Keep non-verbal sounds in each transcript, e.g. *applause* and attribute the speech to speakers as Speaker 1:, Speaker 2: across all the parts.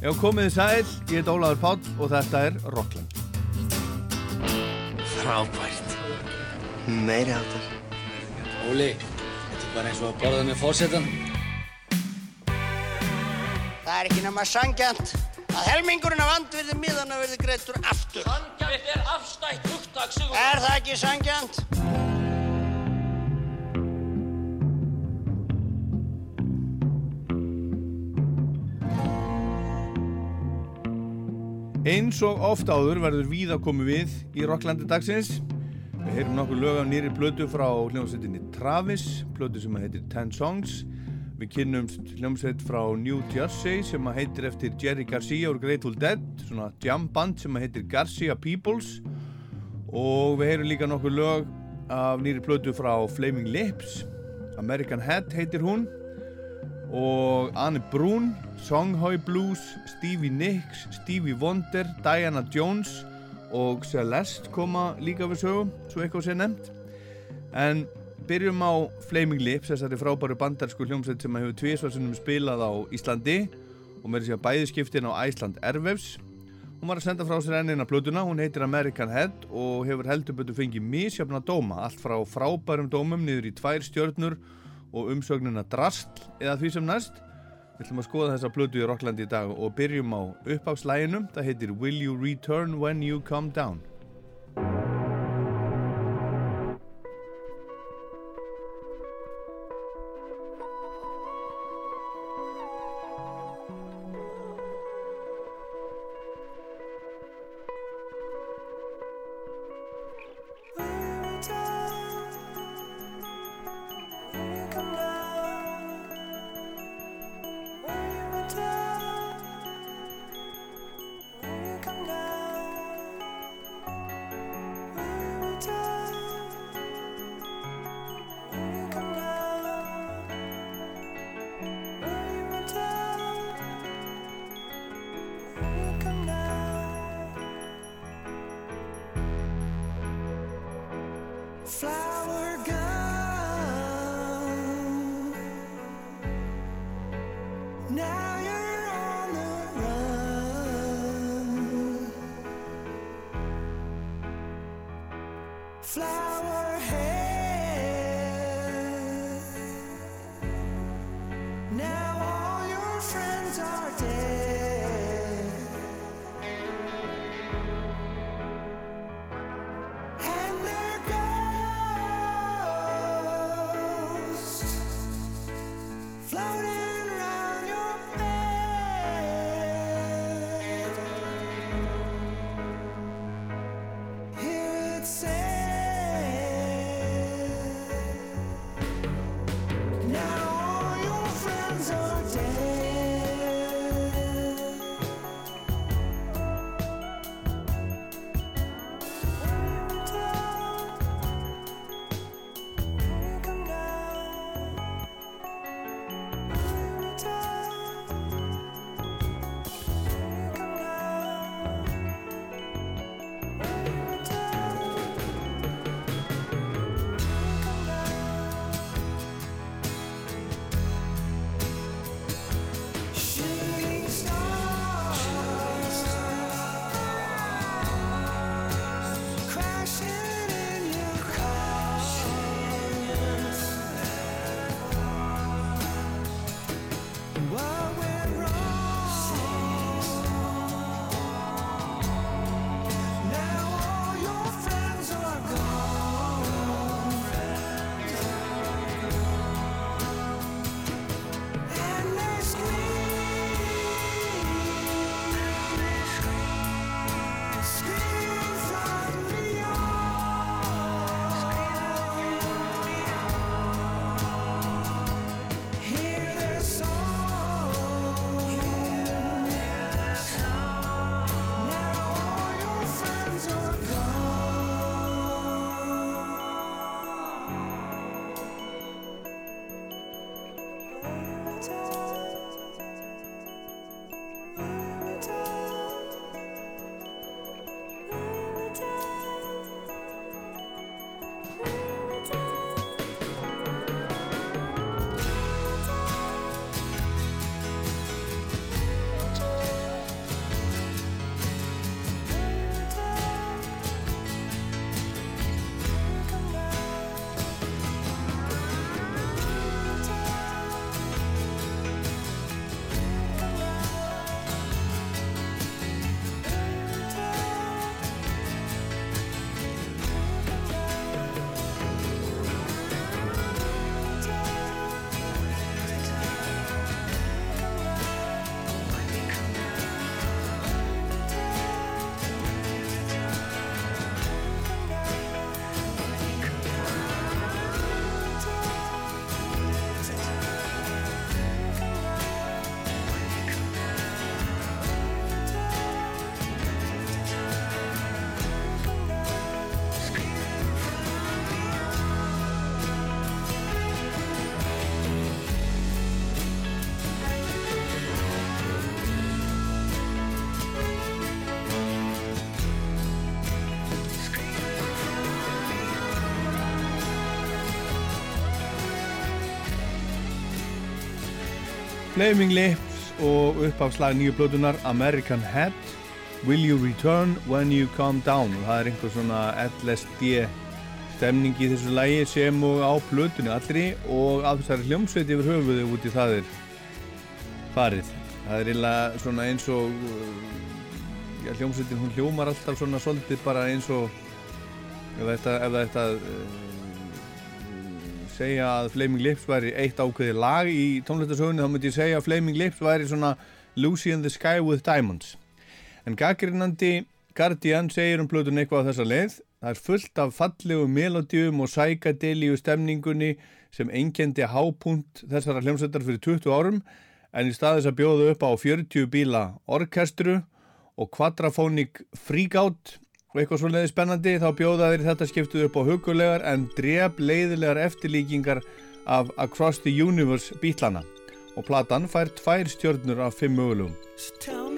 Speaker 1: Já, komið þið sæl, ég heit Ólaður Páll og þetta er Rockland.
Speaker 2: Frábært. Meiri áttar.
Speaker 3: Óli, þetta er bara eins og að borða með fórsetan.
Speaker 4: Það er ekki nema sangjant að helmingurinn af andvirði miðana verði greittur aftur.
Speaker 5: Sangjant er afstætt hugtak, Sigur.
Speaker 4: Er það ekki sangjant?
Speaker 1: Eins og oft áður verður víða komið við í Rocklandi dagsins. Við heyrum nokkur lög af nýri plötu frá hljómsveitinni Travis, plötu sem heitir Ten Songs. Við kynnumst hljómsveit frá New Jersey sem heitir eftir Jerry Garcia úr Grateful Dead, svona jamband sem heitir Garcia Peoples. Og við heyrum líka nokkur lög af nýri plötu frá Flaming Lips, American Head heitir hún. Og Anne Brún, Songhai Blues, Stevie Nicks, Stevie Wonder, Diana Jones og Celeste koma líka við sögum, svo eitthvað sé nefnt. En byrjum á Flaming Lips, þessari frábæru bandarsku hljómsveit sem hefur tvísvarsunum spilað á Íslandi og með þess að bæði skiptin á Æsland Ervefs. Hún var að senda frá sér ennina plötuna, hún heitir American Head og hefur heldur betur fengið mísjöfna dóma, allt frá frábærum dómum niður í tvær stjörnur og umsögnuna Drastl eða því sem næst. Við ætlum að skoða þessa plötu í Rocklandi í dag og byrjum á uppáfslæginum. Það heitir Will You Return When You Come Down. Flaming Lips og uppafslag nýju blötunar American Head Will You Return When You Calm Down? Og það er einhver svona LSD stemning í þessu lægi sem og á blötunni allri og að þessari hljómsveit yfir höfuðu út í það er farið. Það er eiginlega svona eins og já, hljómsveitin hún hljómar alltaf svona svolítið bara eins og ef þetta, ef þetta uh, segja að Flaming Lips væri eitt ákveði lag í tónlistasögunni þá myndi ég segja að Flaming Lips væri svona Lucy in the Sky with Diamonds. En gaggrinnandi Guardian segir um plötun eitthvað á þessa leið. Það er fullt af fallegu melodíum og sækadelíu stemningunni sem engendi hápunt þessara hljómsveitar fyrir 20 árum en í staðis að bjóða upp á 40 bíla orkestru og quadrafónik freakout og eitthvað svoleiði spennandi þá bjóða þeir þetta skiptuð upp á hugulegar en dref leiðilegar eftirlíkingar af Across the Universe bítlana og platan fær tvær stjörnur af fimm mögulegum.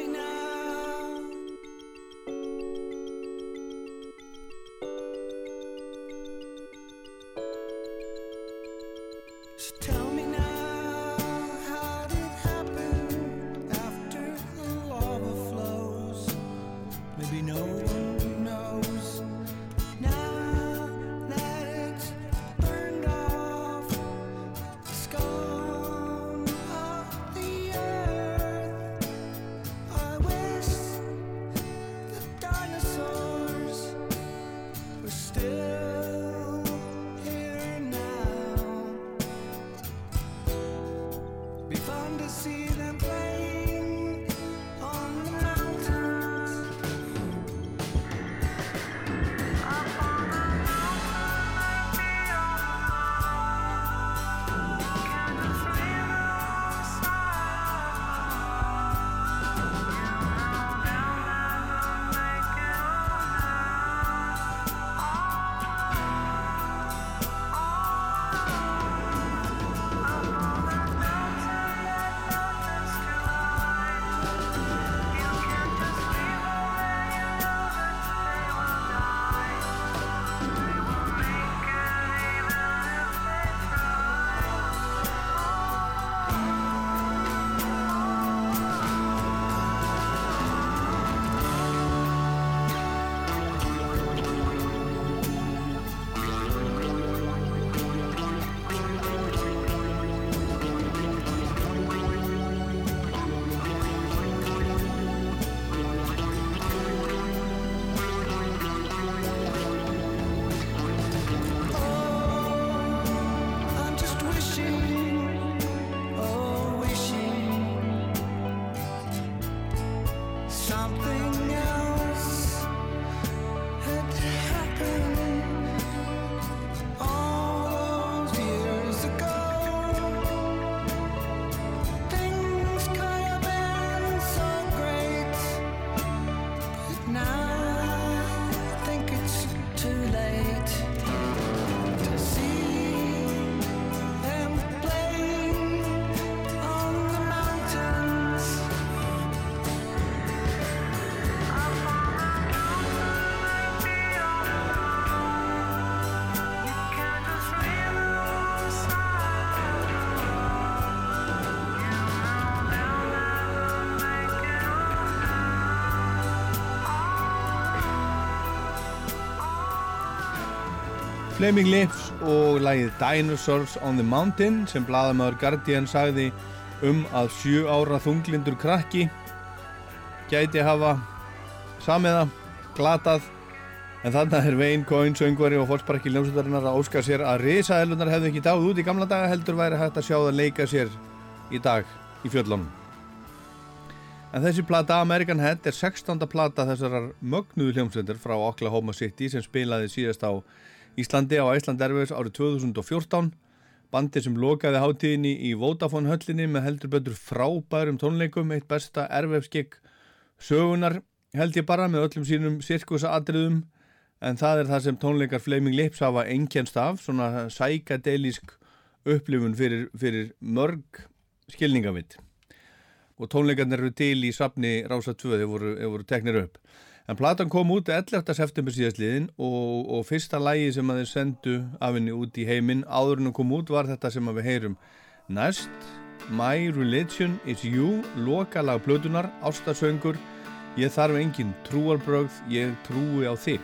Speaker 1: Flaming Lips og lagið Dinosaurs on the Mountain sem bladamöður Guardian sagði um að sjú ára þunglindur krakki gæti hafa samiða, glatað en þannig er Wayne Coyne, söngvari og fólksparki ljómsöldarinnar að óska sér að risaðelunar hefðu ekki dáð út í gamla daga heldur væri hægt að sjá það leika sér í dag í fjöllunum. En þessi plata American Head er 16. plata þessarar mögnuðu hljómsöldur frá Oklahoma City sem spilaði síðast á Íslandi á Æsland Erfis árið 2014 bandi sem lokaði hátíðinni í Vodafone höllinni með heldur betur frábærum tónleikum eitt besta erfefskegg sögunar held ég bara með öllum sínum sirkusa atriðum en það er það sem tónleikar Flaming Lips hafa einkjænst af svona sækadelísk upplifun fyrir, fyrir mörg skilningavitt og tónleikarnir eru til í sapni Rása 2 þegar voru, voru teknir upp En platan kom út 11. september síðastliðin og, og fyrsta lægi sem að þeir sendu af henni út í heiminn áður en hún kom út var þetta sem við heyrum næst
Speaker 6: My Religion is You, lokalag blödunar, ástasöngur, ég þarf engin trúarbröð, ég trúi á þig.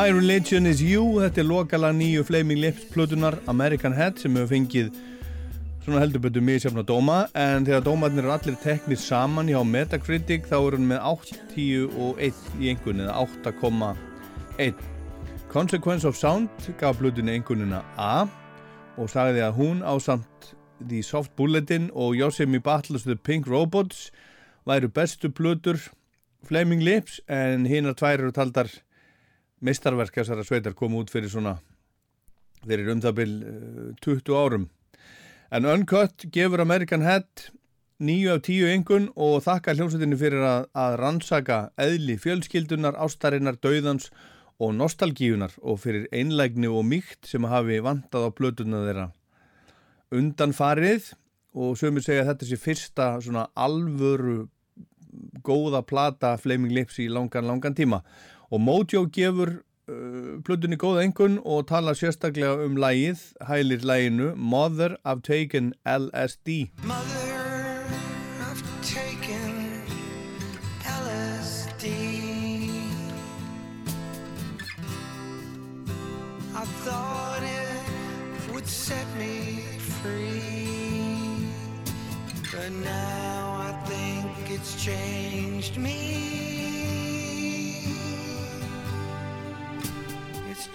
Speaker 6: My Religion is You, þetta er lokala nýju Flaming Lips plutunar American Head sem hefur fengið svona heldurbötu mjög sérfna dóma en þegar dómarnir er allir teknir saman hjá Metacritic þá er hann með 8, og 1 í einhvern eða 8,1 Consequence of Sound gaf plutunni einhvernina A og sagði að hún á samt The Soft Bulletin og Yosemite Battles the Pink Robots væru bestu plutur Flaming Lips en hinn að tvær eru taldar meistarverk þessara sveitar kom út fyrir svona þeir eru um það byl 20 árum. En Uncut gefur American Head 9 af 10 engun og þakka hljómsveitinni fyrir að, að rannsaka eðli fjölskyldunar, ástarinnar, dauðans og nostalgíunar og fyrir einlægni og mýkt sem hafi vantað á blötuna þeirra. Undan farið og sömur segja að þetta sé fyrsta svona alvöru góða plata Flaming Lips í langan, langan tíma og Mojo gefur uh, plötunni góða engun og tala sérstaklega um lægið, hælir læginu Mother I've Taken LSD Mother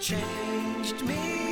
Speaker 6: changed me.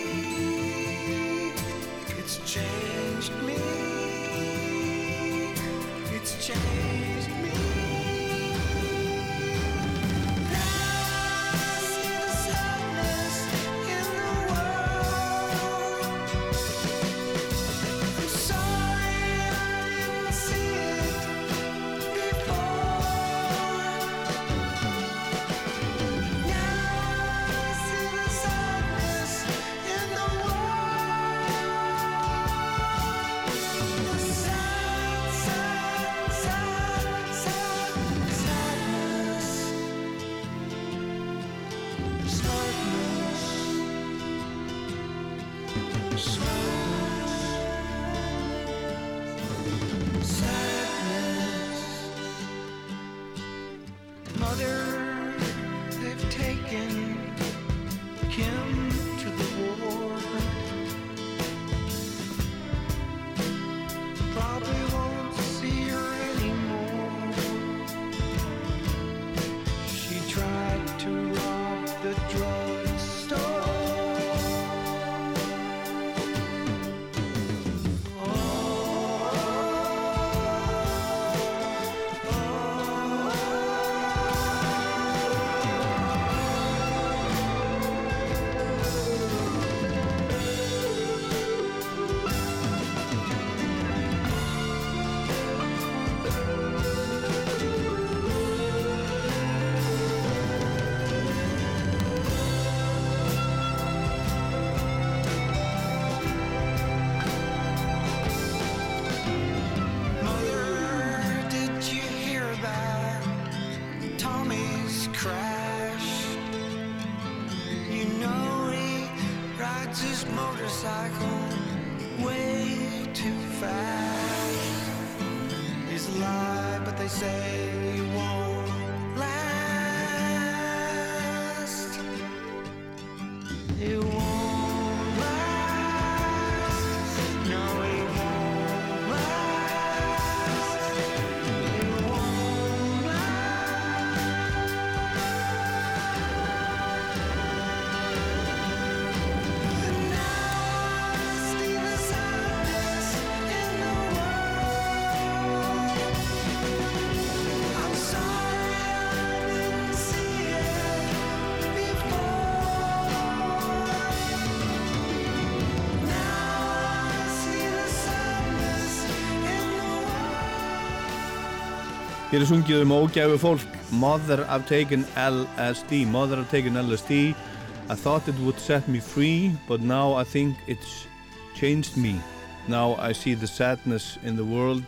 Speaker 1: Hér er sungið um ógæfu fólk Mother I've taken LSD Mother I've taken LSD I thought it would set me free But now I think it's changed me. Now I see the sadness in the world.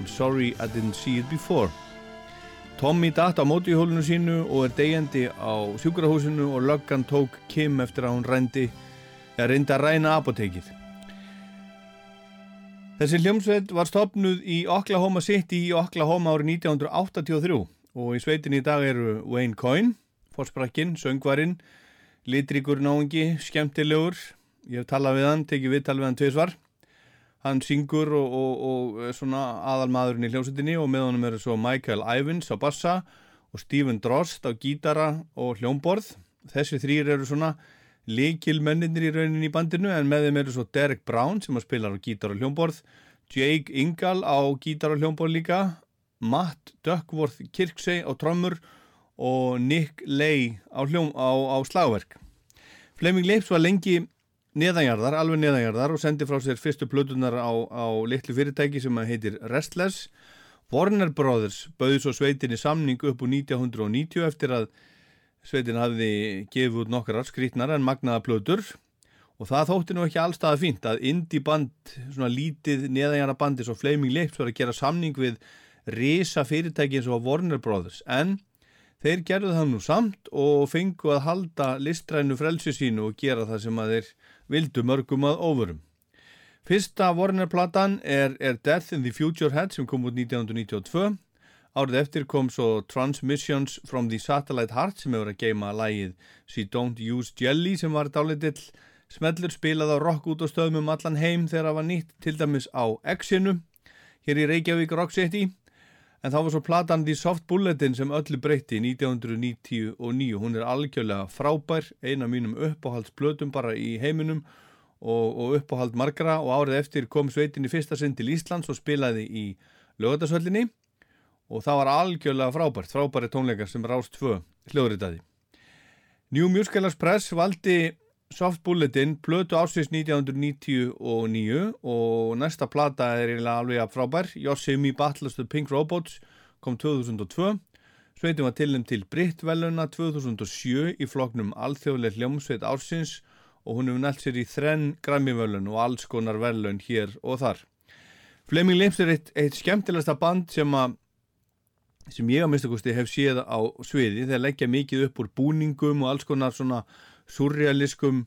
Speaker 1: I'm sorry I didn't see it before. Tommy datt á mótíhólunu sínu og er degjandi á sjúkrahúsinu og löggan tók Kim eftir að hún reyndi að reynda að ræna apotekið Þessi hljómsveit var stopnuð í Oklahoma City í Oklahoma árið 1983 og í sveitin í dag eru Wayne Coyne, fórsprakkin, söngvarinn, litrikur náðungi, skemmtilegur, ég hef talað við hann, tekið viðtal við hann tviðsvar, hann syngur og, og, og svona aðalmaðurinn í hljómsveitinni og með honum eru svo Michael Ivins á bassa og Stephen Drost á gítara og hljómborð, þessi þrýr eru svona líkil menninir í rauninni í bandinu en með þeim eru svo Derek Brown sem spilar á gítar og hljómborð Jake Ingal á gítar og hljómborð líka Matt Duckworth Kirksey á trömmur og Nick Lay á, hljóm, á, á slagverk. Fleming Leips var lengi neðanjarðar, alveg neðanjarðar og sendi frá sér fyrstu plötunar á, á litlu fyrirtæki sem heitir Restless. Warner Brothers bauði svo sveitinni samning upp úr 1990 eftir að Sveitin hafði gefið út nokkrar skrítnar en magnaða plötur og það þótti nú ekki allstaða fínt að indie band, svona lítið neðanjara bandi svo Flaming Lips var að gera samning við risa fyrirtæki eins og Warner Brothers en þeir gerðu það nú samt og fengu að halda listrænu frelsi sínu og gera það sem að þeir vildu mörgum að ofurum. Fyrsta Warner platan er, er Death in the Future Head sem kom út 1992 Árið eftir kom svo Transmissions from the Satellite Heart sem hefur að geima lægið She Don't Use Jelly sem var dálitill smellur spilað á rock út á stöðum um allan heim þegar það var nýtt til dæmis á X-inu hér í Reykjavík Rock City. En þá var svo platan The Soft Bulletin sem öllu breytti 1999 hún er algjörlega frábær eina mínum uppáhaldsblötum bara í heiminum og, og uppáhald margra. Og árið eftir kom sveitin í fyrsta sinn til Íslands og spilaði í lögatarsvöllinni og það var algjörlega frábært, frábæri tónleikar sem Rás 2 hljóðritaði. New Musicalers Press valdi Soft Bulletin plötu ásins 1999 og næsta plata er eiginlega alveg frábær Yosemite Battles of Pink Robots kom 2002 Sveitin var tilnum til Brittveluna 2007 í floknum Alþjóðlega hljómsveit ársins og hún hefur nælt sér í þrenn Grammy-völun og alls konar velun hér og þar. Fleming Lips er eitt, eitt skemmtilegsta band sem að sem ég á mistakosti hef séð á sviði þeir leggja mikið upp úr búningum og alls konar svona surrealiskum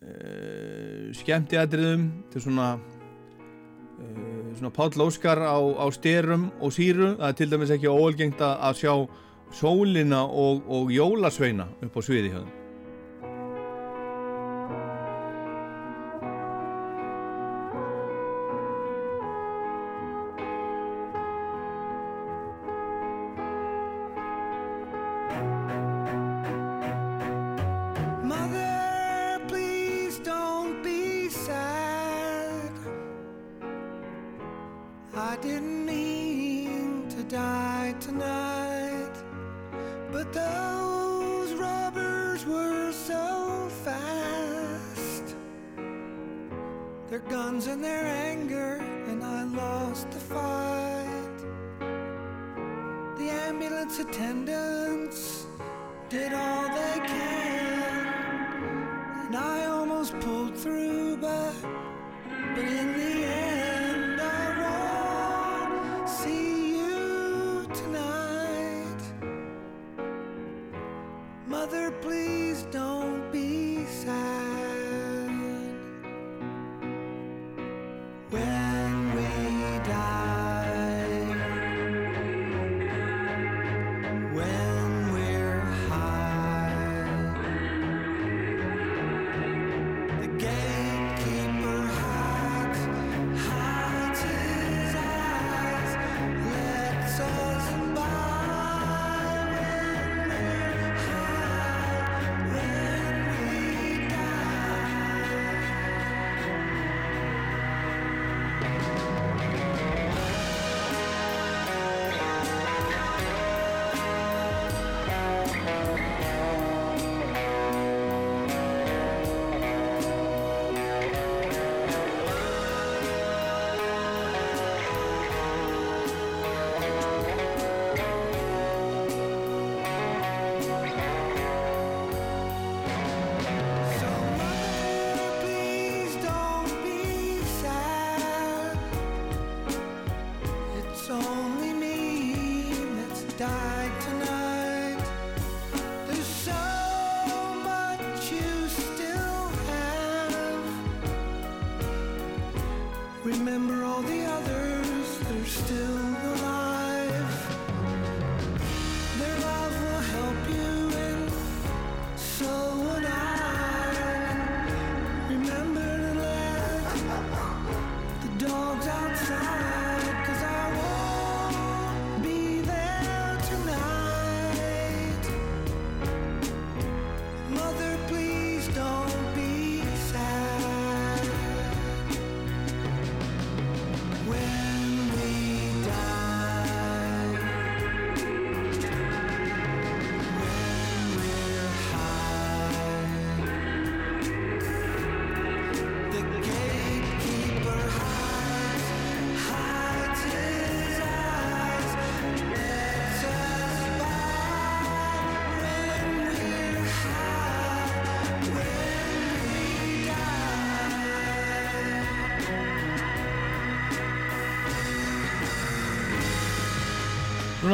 Speaker 1: eh, uh, skemmtiadriðum til svona uh, svona pátlóskar á, á styrum og síru. Það er til dæmis ekki óalgengt að sjá
Speaker 6: sólina og, og jólasveina upp á sviði hjá þeim.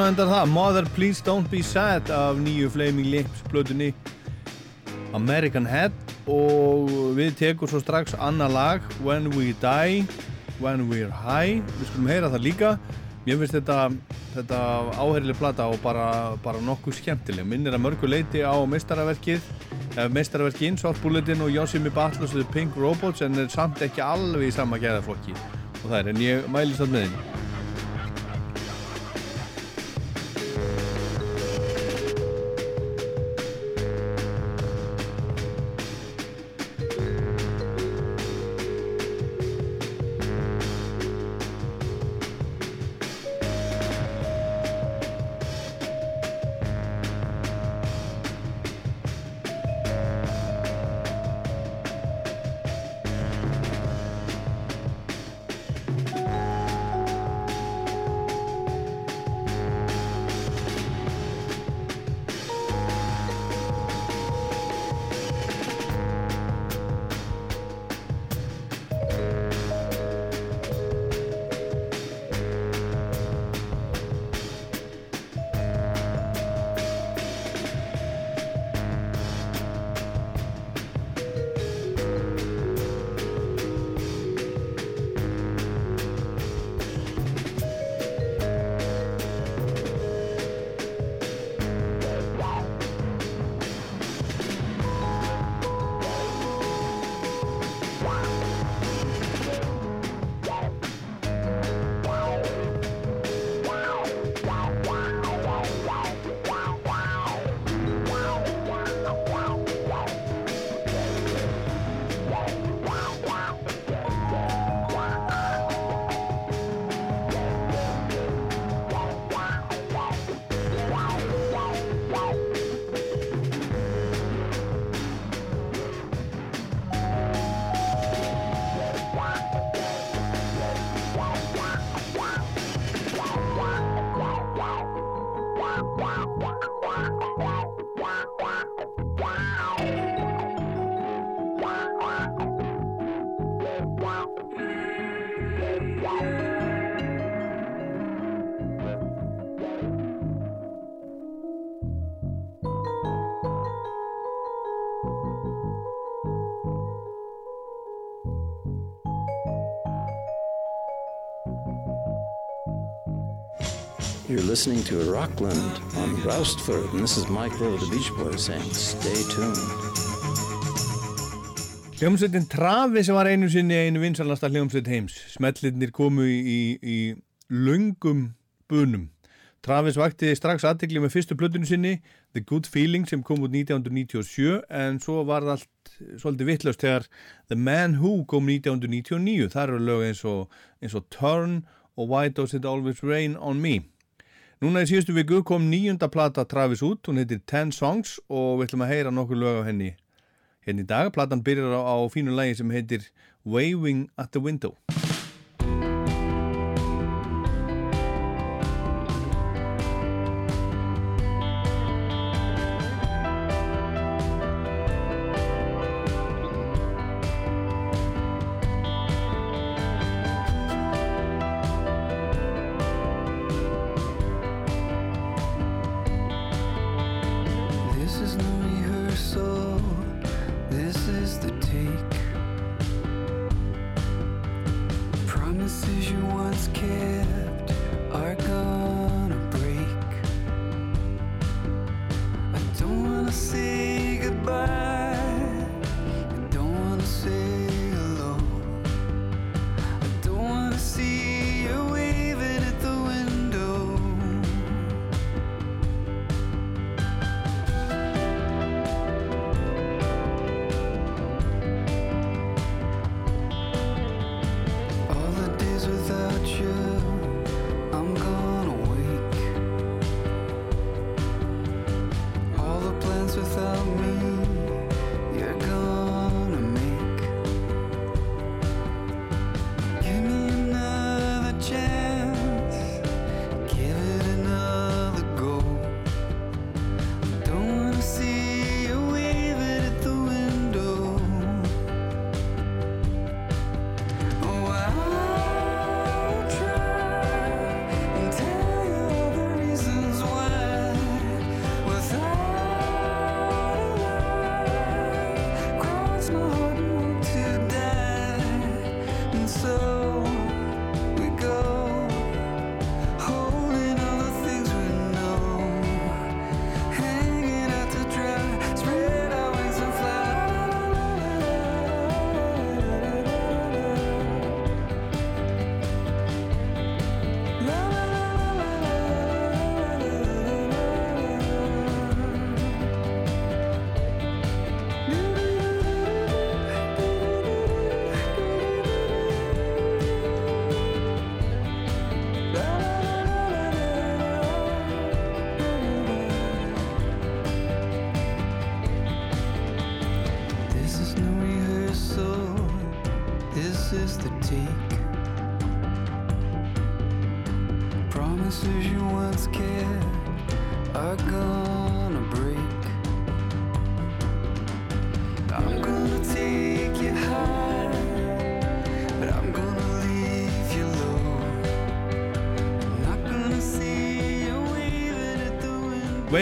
Speaker 6: endar það. Mother Please Don't Be Sad af nýju Flaming Lips blötunni American Head. Og við tekum svo strax annar lag When We Die When We're High. Við skulum heyra það líka. Mér finnst þetta, þetta áherli plata og bara, bara nokkuð skemmtileg. Minn er að mörgu leiti á meistaraverkið eh, meistaraverkið Innsvartbúletin og Yosemite Battle og Pink Robots en er samt ekki alveg í sama gerðarflokki og það er en ég mælis allt með henni.
Speaker 7: one, one, one. Listening to Rockland on Roustford, and this is Mike Rowe the Beach Boys saying, stay tuned.
Speaker 1: Hljómsveitin Travi sem var einu sinni einu vinsalasta hljómsveit heims. Smellinir komu í, í, lungum bunum. Travis vakti strax aðtekli með fyrstu plötunum sinni The Good Feeling sem kom út 1997 en svo var það allt svolítið vittlust þegar The Man Who kom 1999. Það eru lög eins og, eins og Turn og Why Does It Always Rain On Me. Núna í síðustu viku kom nýjunda plata Travis út, hún heitir Ten Songs og við ætlum að heyra nokkur lög á henni hérna í dag. Platan byrjar á, á fínu lægi sem heitir Waving at the Window.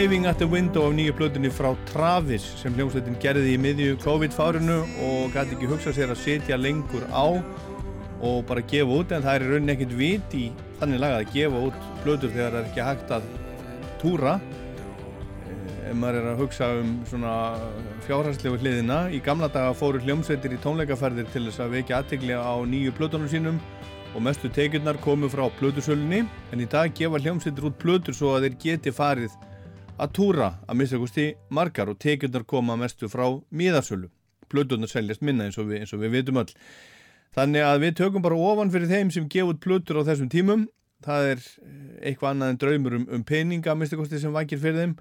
Speaker 8: Waving at the Window
Speaker 1: af nýju plötunni frá Travis sem hljómsveitin gerði í miðju COVID-fárinu og gæti ekki hugsa sér að setja lengur á og bara gefa út en það er í rauninni ekkert vit í þannig lagað að gefa út plötur þegar það er ekki hægt að túra. Eh, ef maður er að hugsa um svona fjárhagslegu hliðina í gamla daga fóru hljómsveitir í tónleikaferðir til þess að vekja aðtegli á nýju plötunum sínum og mestu tekjurnar komu frá plötusölunni en í dag gefa hljómsveitir út plötur svo að þeir geti farið að túra að mista kosti margar og tekjurnar koma mestu frá miðarsölu. Plöturnar seljast minna eins og við, eins og við vitum öll. Þannig að við tökum bara ofan fyrir þeim sem gefa út plötur á þessum tímum. Það er eh, eitthvað annað en draumur um, um peninga að mista kosti sem vakir fyrir þeim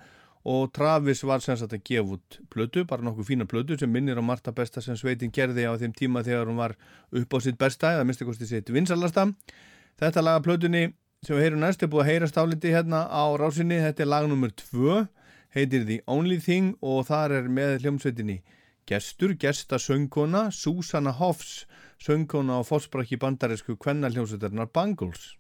Speaker 1: og Travis var sem sagt að gefa út plötu, bara nokkuð fína plötu sem minnir á Marta Besta sem sveitin gerði á þeim tíma þegar hún var upp á sitt besta eða mista kosti sitt vinsalasta. Þetta laga plötunni sem við heyrum næst er búið að heyra stáliti hérna á rásinni, þetta er lag nummer 2 heitir The Only Thing og þar er með hljómsveitinni gestur, gesta söngkona Susanna Hoffs, söngkona á fósbrakki bandarísku kvenna hljómsveitarnar Bangles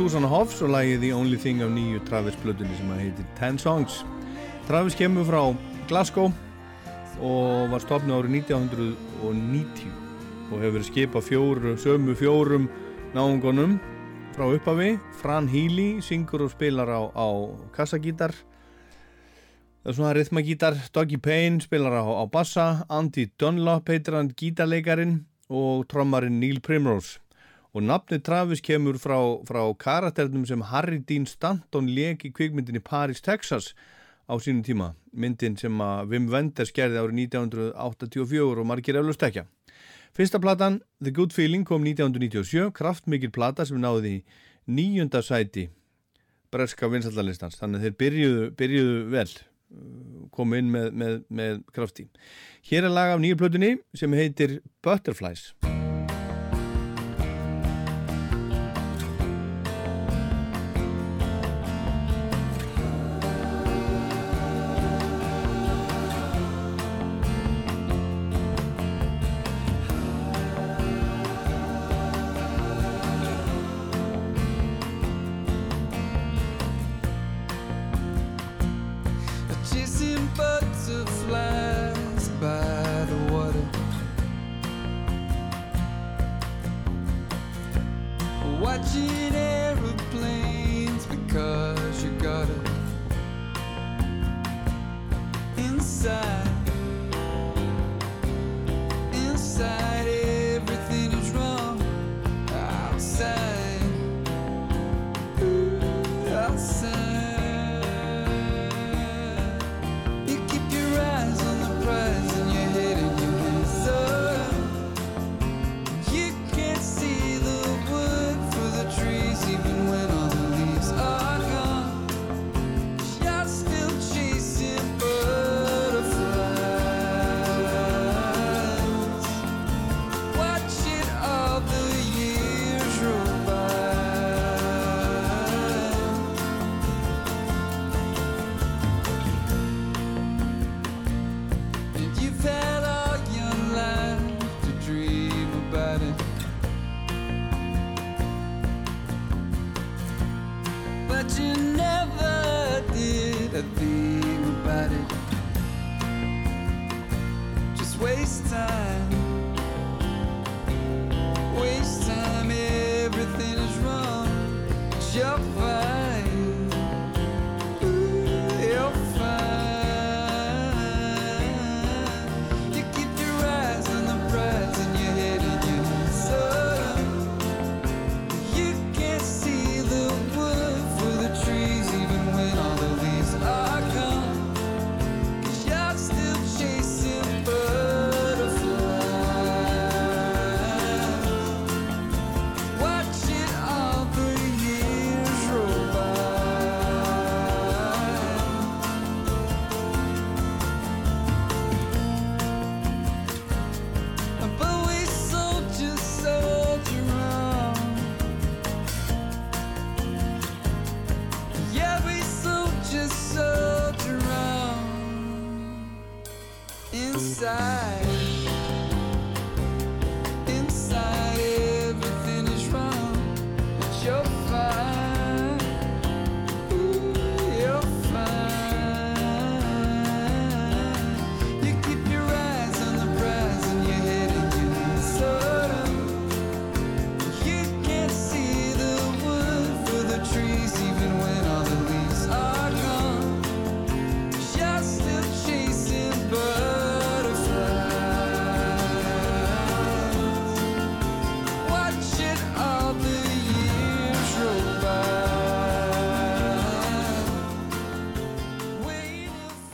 Speaker 1: og Susanna Hoffs og lagið The Only Thing af nýju Travis blöðunni sem að heitir Ten Songs. Travis kemur frá Glasgow og var stopnið árið 1990 og hefur verið skipað fjóru, sömu fjórum náungunum frá upphafi. Fran Healy syngur og spilar á, á kassagítar það er svona rithmagítar. Doggy Payne spilar á, á bassa. Andy Dunlop heitir hann gítarleikarin og trommarinn Neil Primrose og nafnið Travis kemur frá, frá karakternum sem Harry Dean Stanton leik í kvikmyndinni Paris, Texas á sínum tíma, myndin sem að Wim Wenders gerði árið 1984 og margir eflust ekki. Fyrsta platan, The Good Feeling, kom 1997, kraftmikil plata sem náði í nýjunda sæti breska vinsaldalistans, þannig að þeir byrjuðu, byrjuðu vel, komu inn með, með, með krafti. Hér er lag af nýju plötunni sem heitir
Speaker 8: Butterflies.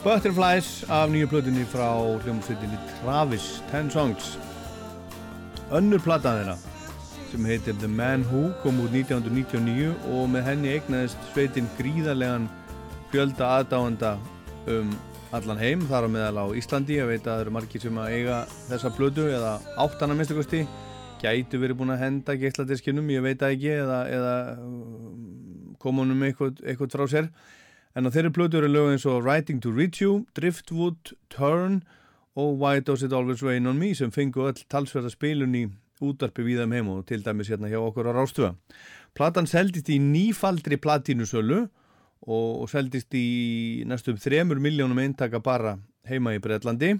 Speaker 1: Butterflies af nýju plötunni frá hljómsveitinni Travis, Ten Songs. Önnur platan þeirra sem heitir The Man Who kom út 1999 og með henni eignaðist sveitin gríðarlegan fjölda aðdáenda um allan heim þar á meðal á Íslandi. Ég veit að það eru margir sem að eiga þessa blödu eða áttana minnstakosti gætu verið búin að henda geitladiskinum ég veit að ekki eða, eða komunum eitthvað, eitthvað frá sér en á þeirri blödu eru lög eins og Writing to Reach You, Driftwood, Turn og Why Does It Always Rain On Me sem fengu öll talsverða spilun í útarpi við þeim heim og til dæmis hérna hjá okkur á Rástuða. Platan seldist í nýfaldri platínusölu og, og seldist í næstum þremur miljónum eintaka bara heima í Breitlandi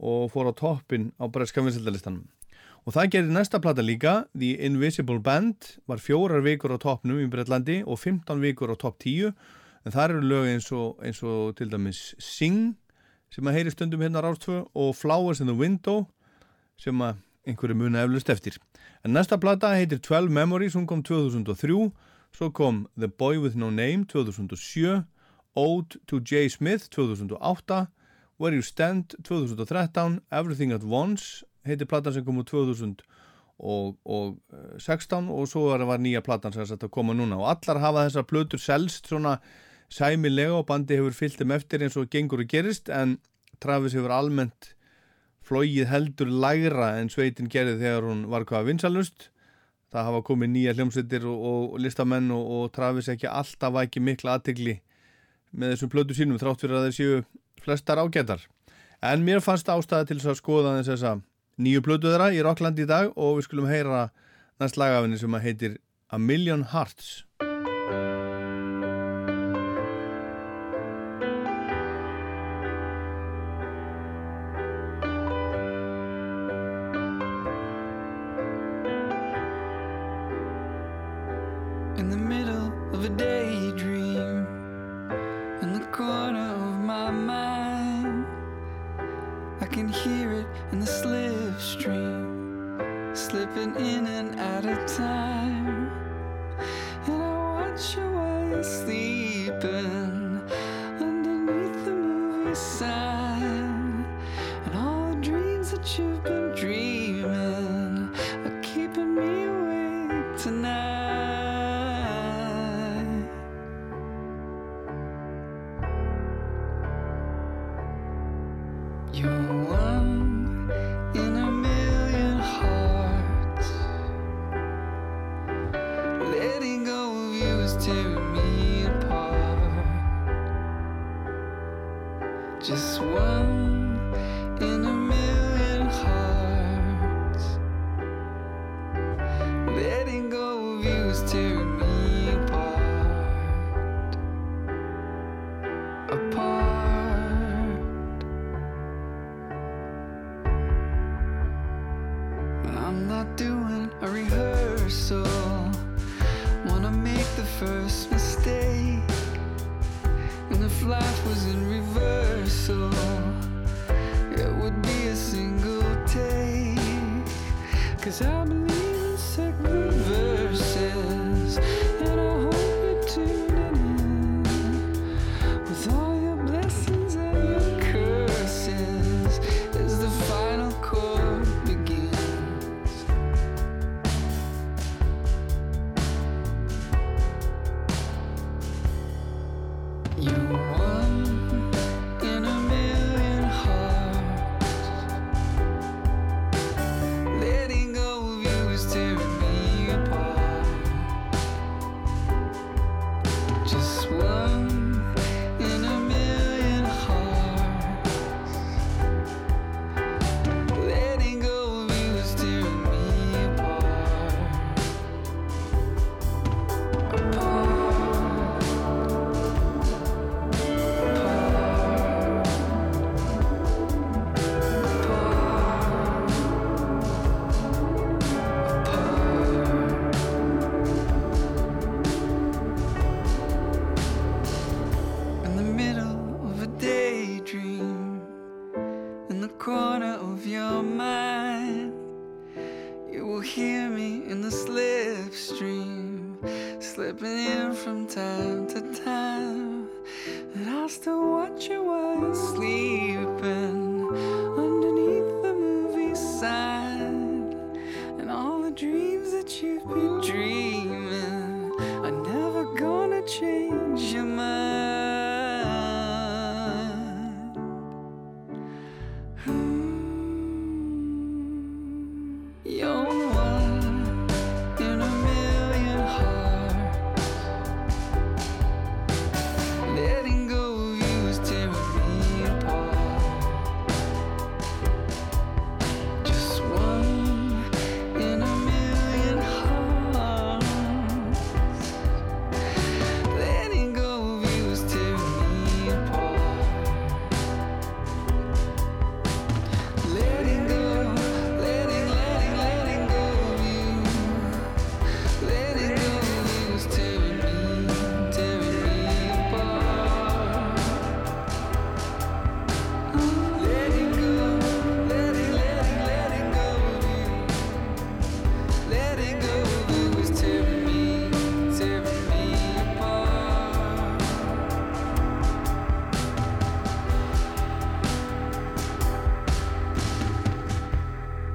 Speaker 1: og fór á toppin á breska vinsildalistanum. Og það gerði næsta plata líka, The Invisible Band, var fjórar vikur á toppnum í Breitlandi og 15 vikur á topp 10, en það eru lög eins og, eins og til dæmis Sing, sem að heyri stundum hérna rástfö, og Flowers in the Window, sem að einhverju muna eflust eftir. En næsta plata heitir 12 Memories, hún kom 2003, svo kom The Boy With No Name 2007, Ode to J. Smith 2008, Where You Stand 2013, Everything at Once heitir platan sem kom úr 2016 og svo var nýja platan sem þetta koma núna og allar hafa þessar plötur selst svona sæmilega og bandi hefur fyllt þeim eftir eins og gengur og gerist en Travis hefur almennt flóið heldur lægra en sveitin gerði þegar hún var hvaða vinsalust það hafa komið nýja hljómsveitir og, og listamenn og, og Travis ekki alltaf ekki mikla aðtegli með þessum plötu sínum þrátt fyrir að þeir séu flestar ágætar. En mér fannst ástæða til þess að skoða þess að nýju plötu þeirra í Rockland í dag og við skulum heyra næst lagafinni sem heitir A Million Hearts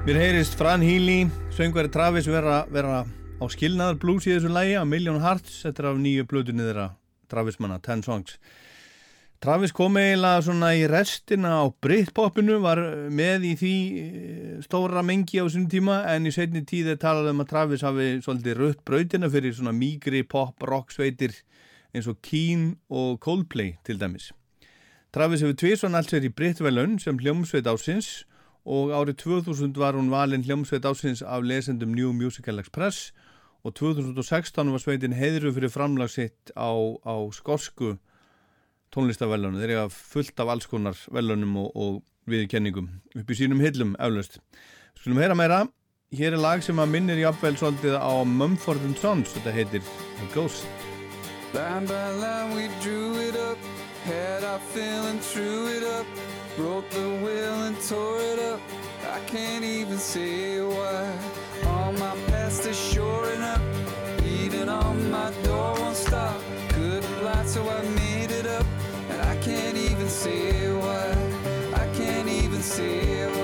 Speaker 1: Mér heyrist Fran Healy, söngveri Travis vera, vera á skilnaðar blues í þessu lægi A Million Hearts, þetta er af nýju blöðunni þeirra Travis manna, Ten Songs. Travis kom eiginlega svona í restina á Britpopinu var með í því eh, stóra mengi á þessum tíma en í setni tíð er talað um að Travis hafi svolítið rött brautina fyrir svona mýgri pop rock sveitir eins og Keen og Coldplay til dæmis. Travis hefur tviðsvann allt sér í Britvelun sem hljómsveit ásins og árið 2000 var hún valinn hljómsveit ásins af lesendum New Musical Express og 2016 var sveitin heiðru fyrir framlagsitt á, á skorsku tónlistavellunum. Þeir eru fullt af alls konar velunum og, og viðkenningum upp í sínum hillum eflaust. Skulum heyra meira. Hér er lag sem að minnir jafnvel svolítið á Mumford Sons, þetta heitir Ghost.
Speaker 8: Line by line we drew it up, had our feeling, threw it up, broke the will and tore it up. I can't even say why. All my past is shoring up, beating on my door won't stop. Couldn't lie, so I made it up, and I can't even say why. I can't even say why.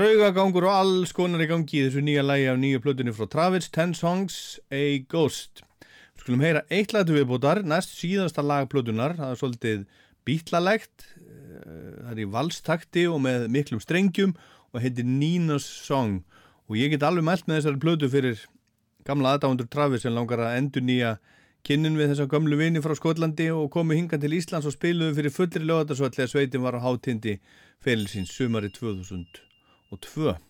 Speaker 1: Draugagangur og alls konar í gangi í þessu nýja lægi af nýju plötunni frá Travis, Ten Songs, A Ghost. Skulum heyra eitt til viðbútar, næst síðasta lag plötunar, það er svolítið bítlalegt, eh, það er í valstakti og með miklum strengjum og heitir Nina's Song og ég get alveg mælt með þessari plötu fyrir gamla aðdáundur Travis sem langar að endur nýja kynnin við þessa gömlu vini frá Skotlandi og komu hinga til Íslands og spiluðu fyrir fullri lögatarsvall þegar sveitin var á hátindi ferilsins sumari 2002.
Speaker 8: story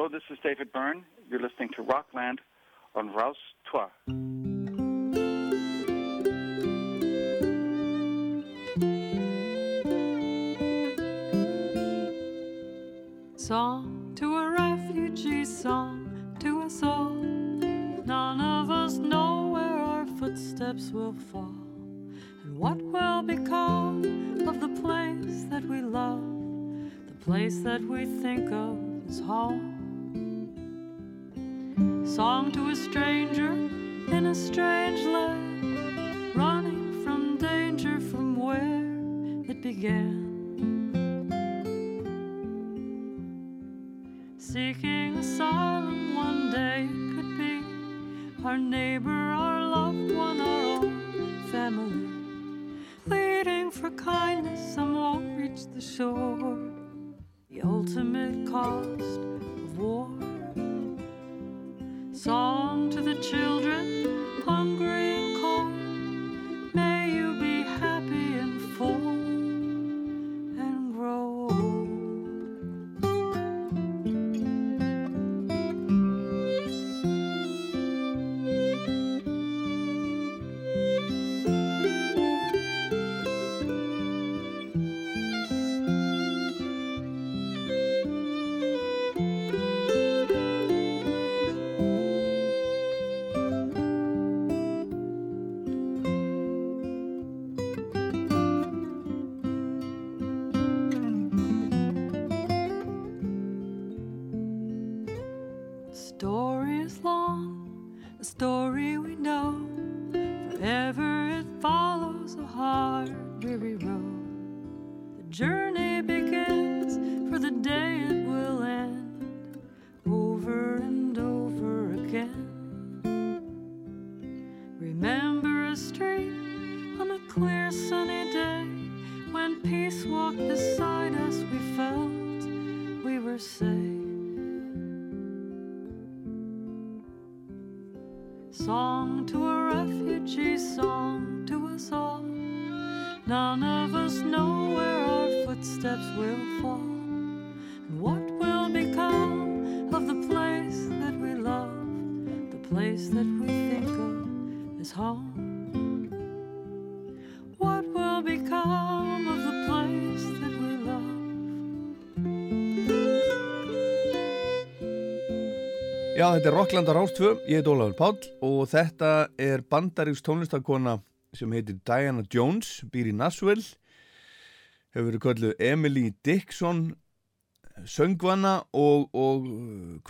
Speaker 9: Hello, this is David Byrne. You're listening to Rockland on Rouse 3.
Speaker 10: song to a refugee song to us all. None of us know where our footsteps will fall and what will become of the place that we love, the place that we think of as home song to a stranger in a strange land, running from danger from where it began. Seeking asylum one day could be our neighbor.
Speaker 1: Já, þetta er Rockland á Rástfö, ég heit Ólafur Páll og þetta er bandaríks tónlistakona sem heitir Diana Jones, býr í Nashville, hefur verið kölluð Emily Dixon, söngvana og, og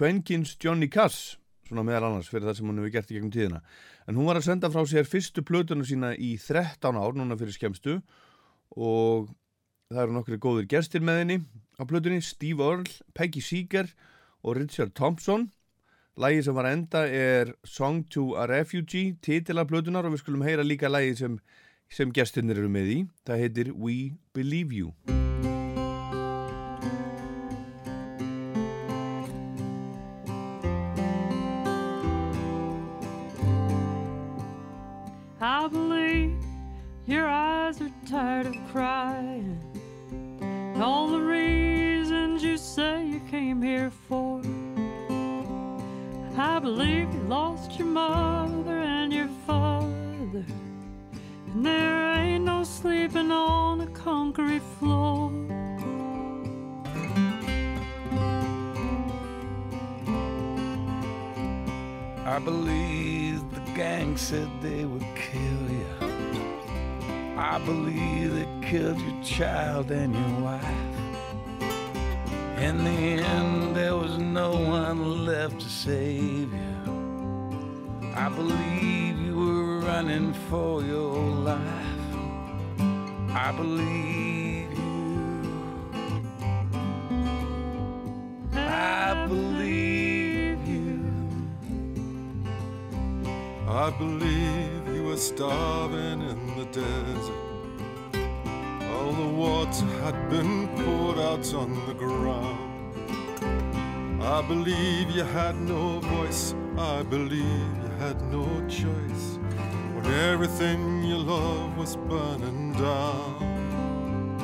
Speaker 1: Kvenkins Johnny Cass, svona meðal annars fyrir það sem hún hefur gert í gegnum tíðina. En hún var að senda frá sér fyrstu plötuna sína í 13 ár, núna fyrir skemstu og það eru nokkri góðir gestir með henni á plötunni, Steve Earle, Peggy Seeger og Richard Thompson. Lægi sem var enda er Song to a Refugee, titila plötunar og við skulum heyra líka lægi sem, sem gestinir eru með í. Það heitir We Believe You.
Speaker 10: On a concrete floor.
Speaker 11: I believe the gang said they would kill you. I believe they killed your child and your wife. In the end, there was no one left to save you. I believe you were running for your life. I believe you. I believe you.
Speaker 12: I believe you were starving in the desert. All the water had been poured out on the ground. I believe you had no voice. I believe you had no choice. Everything you loved was burning down.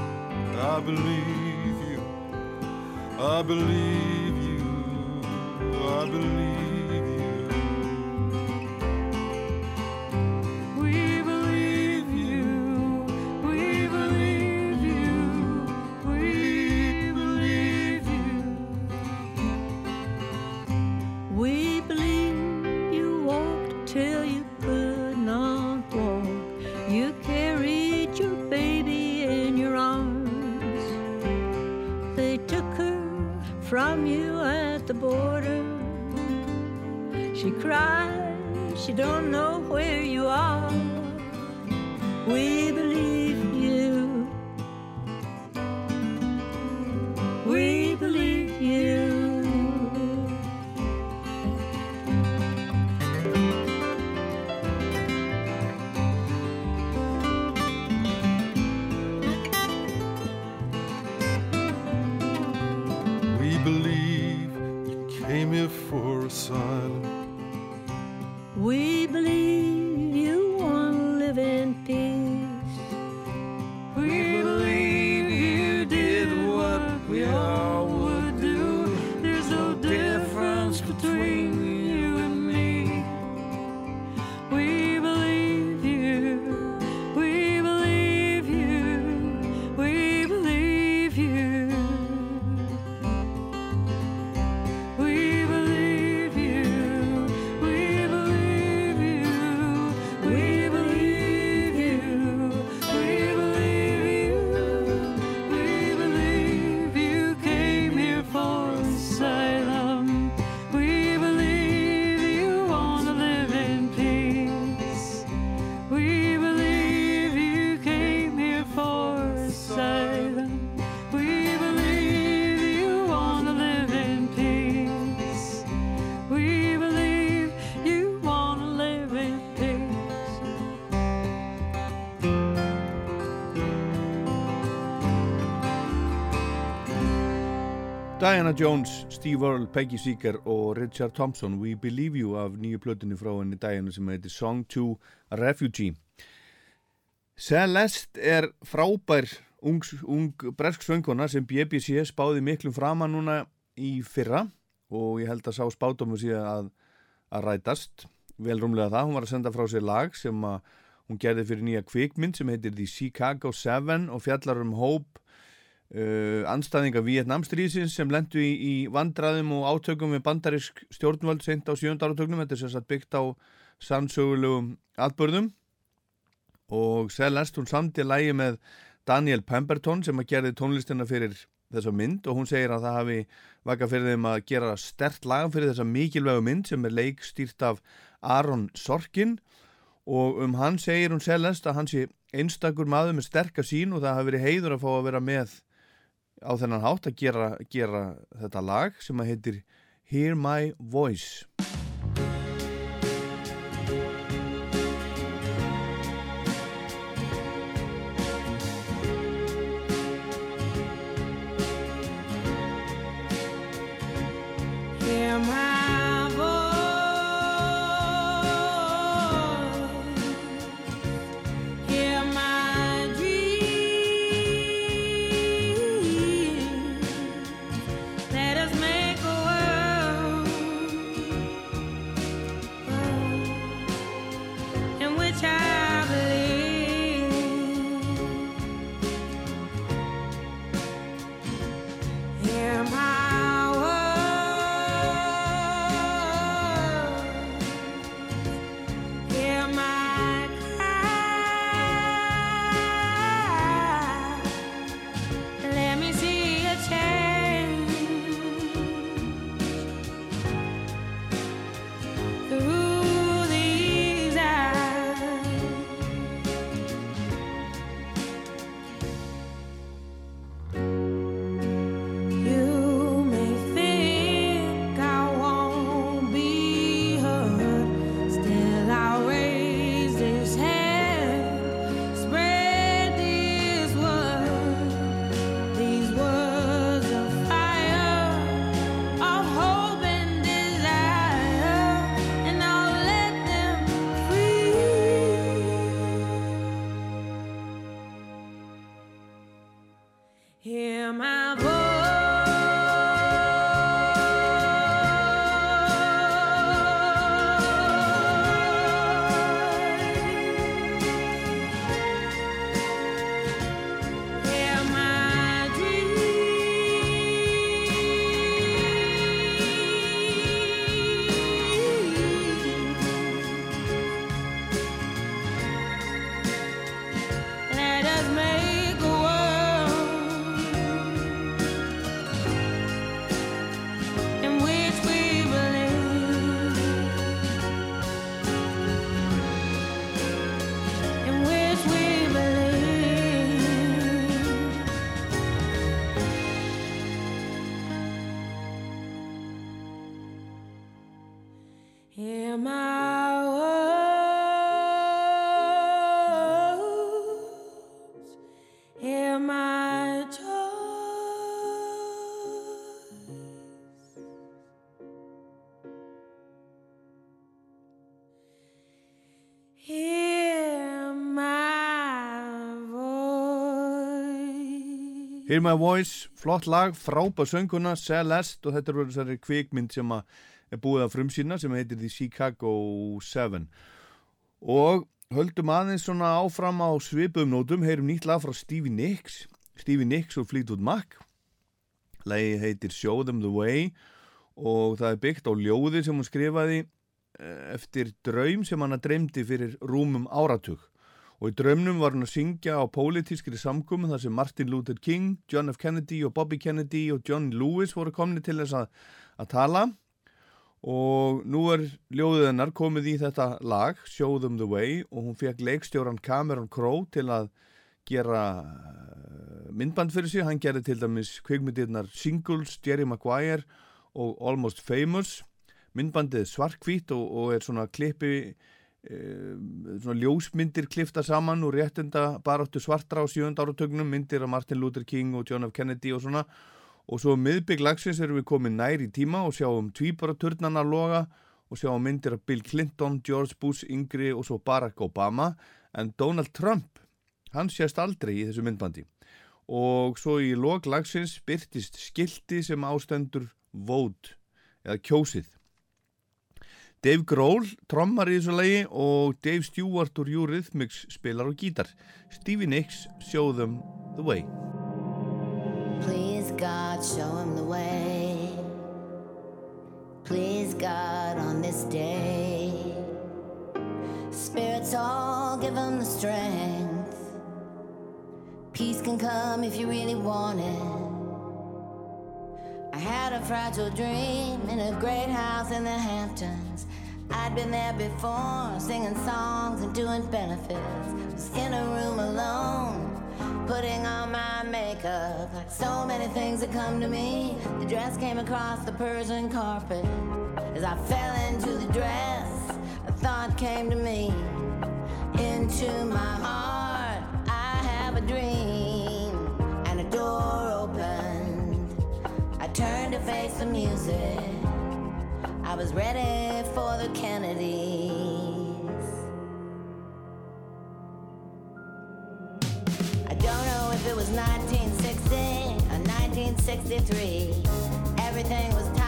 Speaker 12: I believe you. I believe you. I believe
Speaker 10: 冰。
Speaker 1: Diana Jones, Steve Earle, Peggy Seeger og Richard Thompson We Believe You af nýju plötunni frá henni Diana sem heitir Song to a Refugee. Celeste er frábær ung, ung bresk sönguna sem BBC spáði miklum frama núna í fyrra og ég held að sá síðan að, að rætast. Vel rúmlega það, hún var að senda frá sér lag sem að hún gerði fyrir nýja kvikmynd sem heitir The Chicago 7 og fjallar um hóp uh, anstæðinga Vietnamstrísins sem lendu í, í vandraðum og átökum við bandarisk stjórnvöld sent á sjöndarartögnum, þetta er sérstaklega byggt á sannsögulegum atbörðum og Celeste hún samti lægi með Daniel Pemberton sem að gerði tónlistina fyrir þessa mynd og hún segir að það hafi vaka fyrir þeim að gera stert lag fyrir þessa mikilvægu mynd sem er leik stýrt af Aron Sorkin. Og um hann segir hún Celeste að hann sé einstakur maður með sterkar sín og það hafi verið heiður að fá að vera með á þennan hátt að gera, gera þetta lag sem að heitir Hear My Voice
Speaker 13: Hear My Voice,
Speaker 1: flott lag, frábæð sönguna, Celeste og þetta er verið þessari kvikmynd sem er búið að frumsýna sem heitir The Chicago 7 og höldum aðeins svona áfram á svipum nótum, heyrum nýtt lag frá Stevie Nicks Stevie Nicks og Fleetwood Mac. Lagi heitir Show Them The Way og það er byggt á ljóði sem hún skrifaði eh, eftir draum sem hann að dreymdi fyrir rúmum áratug og í draumnum var hann að syngja á pólitískri samkomi þar sem Martin Luther King, John F. Kennedy og Bobby Kennedy og John Lewis voru komni til þess að, að tala. Og nú er ljóðið hennar komið í þetta lag Show Them The Way og hún fekk leikstjóran Cameron Crowe til að gera eh, myndband fyrir sig, hann gerði til dæmis kvikmyndirnar Singles, Jerry Maguire og Almost Famous. Myndbandið svarkvít og, og er svona klippi svona ljósmyndir klifta saman og réttinda baráttu svartra á sjönda áratögnum myndir af Martin Luther King og John F. Kennedy og svona Og svo miðbygg lagsins erum við komið nær í tíma og sjáum tvíbaraturnana loga og sjáum myndir af Bill Clinton, George Bush, Yngri og svo Barack Obama en Donald Trump, hann sést aldrei í þessu myndbandi. Og svo í log lagsins byrtist skilti sem ástendur Vote eða kjósið. Dave Grohl trommar í þessu lagi og Dave Stewart úr Eurythmics spilar á gítar. Stevie Nicks show them the way.
Speaker 14: Please God, show him the way. Please God, on this day. Spirits all give him the strength. Peace can come if you really want it. I had a fragile dream in a great house in the Hamptons. I'd been there before, singing songs and doing benefits. Was in a room alone, putting on my makeup. Like so many things that come to me, the dress came across the Persian carpet. As I fell into the dress, a thought came to me. Into my heart, I have a dream, and a door opened. I turned to face the music. I was ready for the Kennedys. I don't know if it was 1960 or 1963. Everything was timeless,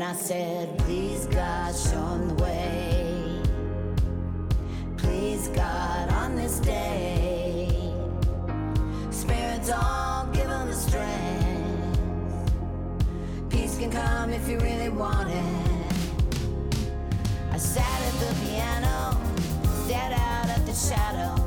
Speaker 14: And I said, Please God, show 'em the way. Please God, on this day. Spirits all give 'em the strength. Peace can come if you really want it. I sat at the piano, stared out at the shadows.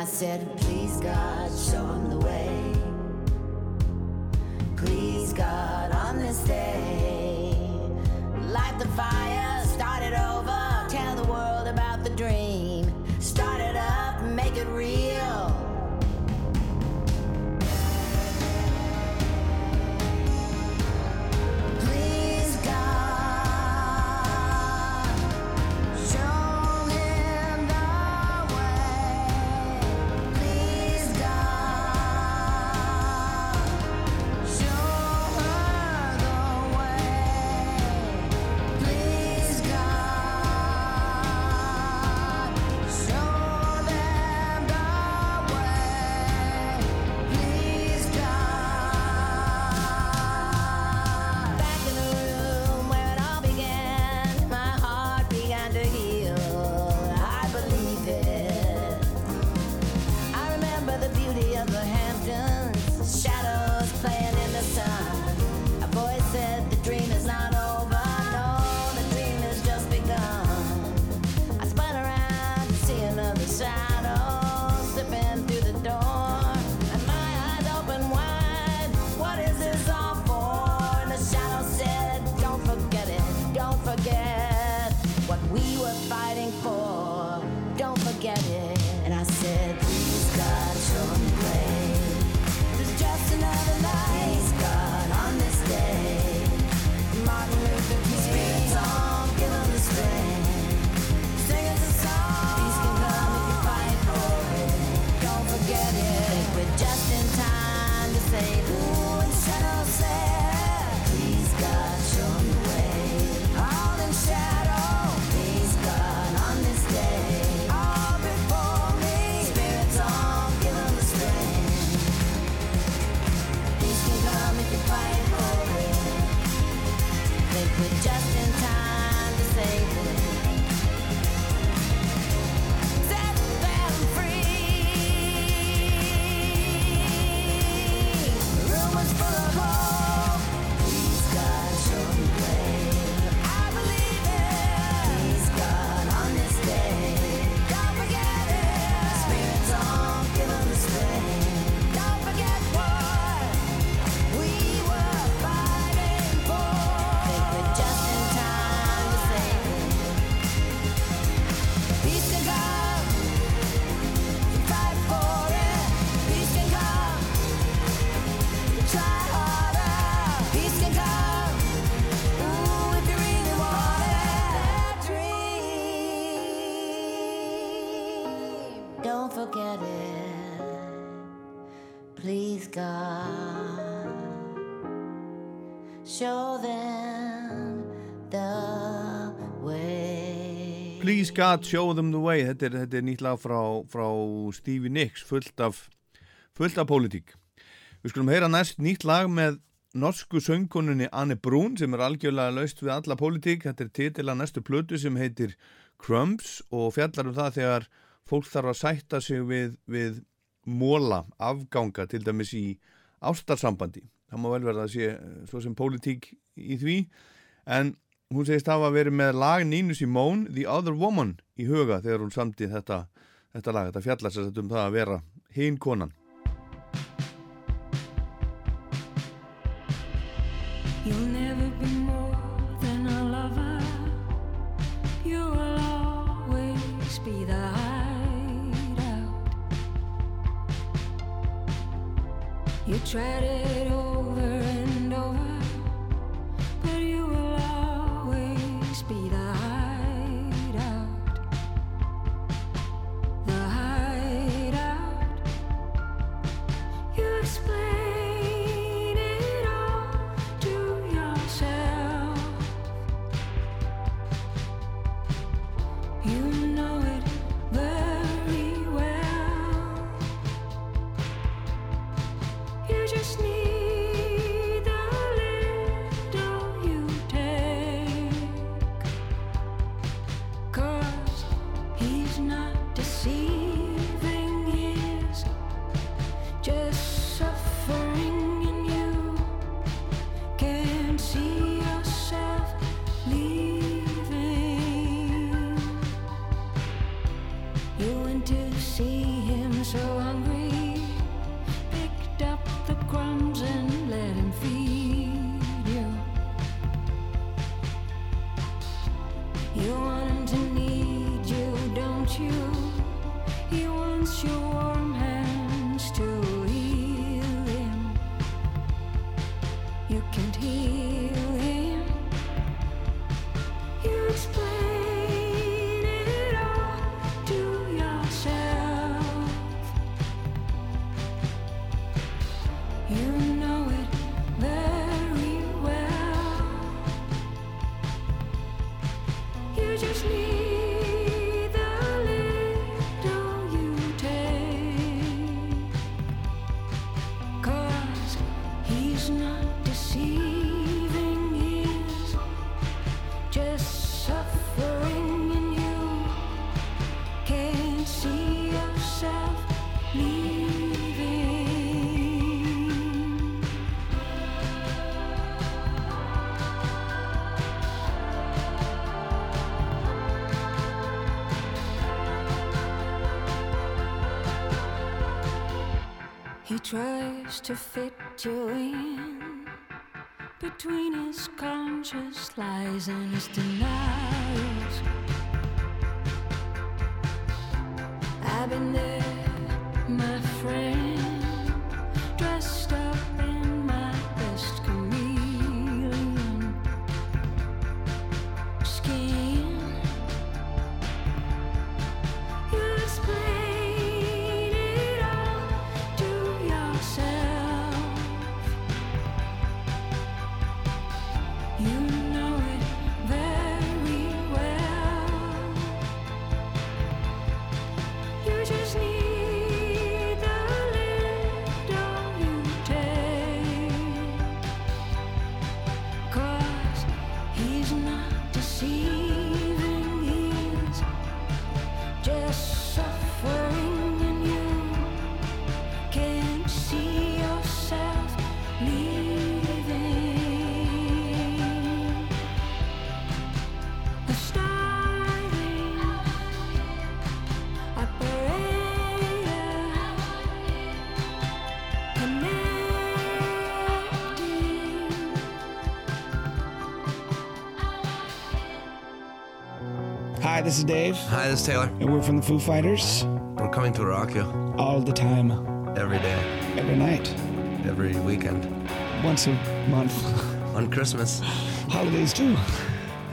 Speaker 14: I said, please God, show 'em the way. Please God, on this day, light the fire, start it over, tell the world about the dream. God show them the way.
Speaker 1: Þetta er, þetta er nýtt lag frá, frá Stevie Nicks fullt af, fullt af pólitík. Við skulum heyra næst nýtt lag með norsku söngkonunni Anne Brún sem er algjörlega laust við alla pólitík. Þetta er titila næstu plötu sem heitir Crumbs og fjallar um það þegar fólk þarf að sætta sig við, við móla, afganga til dæmis í ástarsambandi. Það má vel verða að sé eh, svo sem pólitík í því. En hún segist hafa verið með lag Nínu Simón The Other Woman í huga þegar hún samti þetta, þetta lag, þetta fjallar sér um það að vera hinn konan.
Speaker 10: You tried it over, tries to fit you in between his conscious lies and his denials.
Speaker 15: Hi, this is Dave.
Speaker 2: Hi, this is Taylor.
Speaker 15: And we're from the Foo Fighters.
Speaker 2: We're coming to rock you.
Speaker 15: All the time.
Speaker 2: Every day.
Speaker 15: Every night.
Speaker 2: Every weekend.
Speaker 15: Once a month. *laughs*
Speaker 2: On Christmas.
Speaker 15: Holidays too.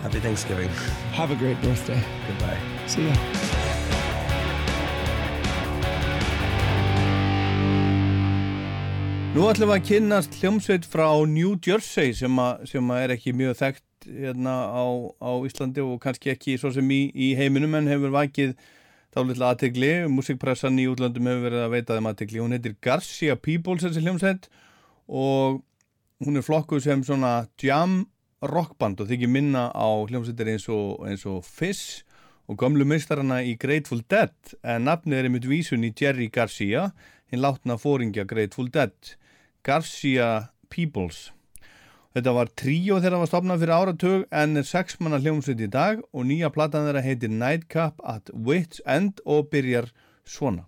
Speaker 2: Happy Thanksgiving.
Speaker 15: Have a great birthday.
Speaker 2: Goodbye.
Speaker 15: See ya.
Speaker 16: Nú ætlum við að kynast hljómsveit frá New Jersey sem, a, sem a er ekki mjög þekkt hérna á, á Íslandi og kannski ekki svo sem í, í heiminum en hefur vakið þá litla aðtegli. Musikpressan í útlandum hefur verið að veita þeim aðtegli. Hún heitir Garcia Peoples þessi hljómsveit og hún er flokkuð sem svona jam rockband og þykir minna á hljómsveitir eins og, eins og Fiss og gamlu mistarana í Grateful Dead en nafnið er einmitt vísun í Jerry Garcia hinn látna fóringja Grateful Dead. Garcia Peoples. Þetta var tríó þegar það var stopnað fyrir áratug en er sex manna hljómsveit í dag og nýja platan þeirra heitir Nightcap at Wits End og byrjar svona.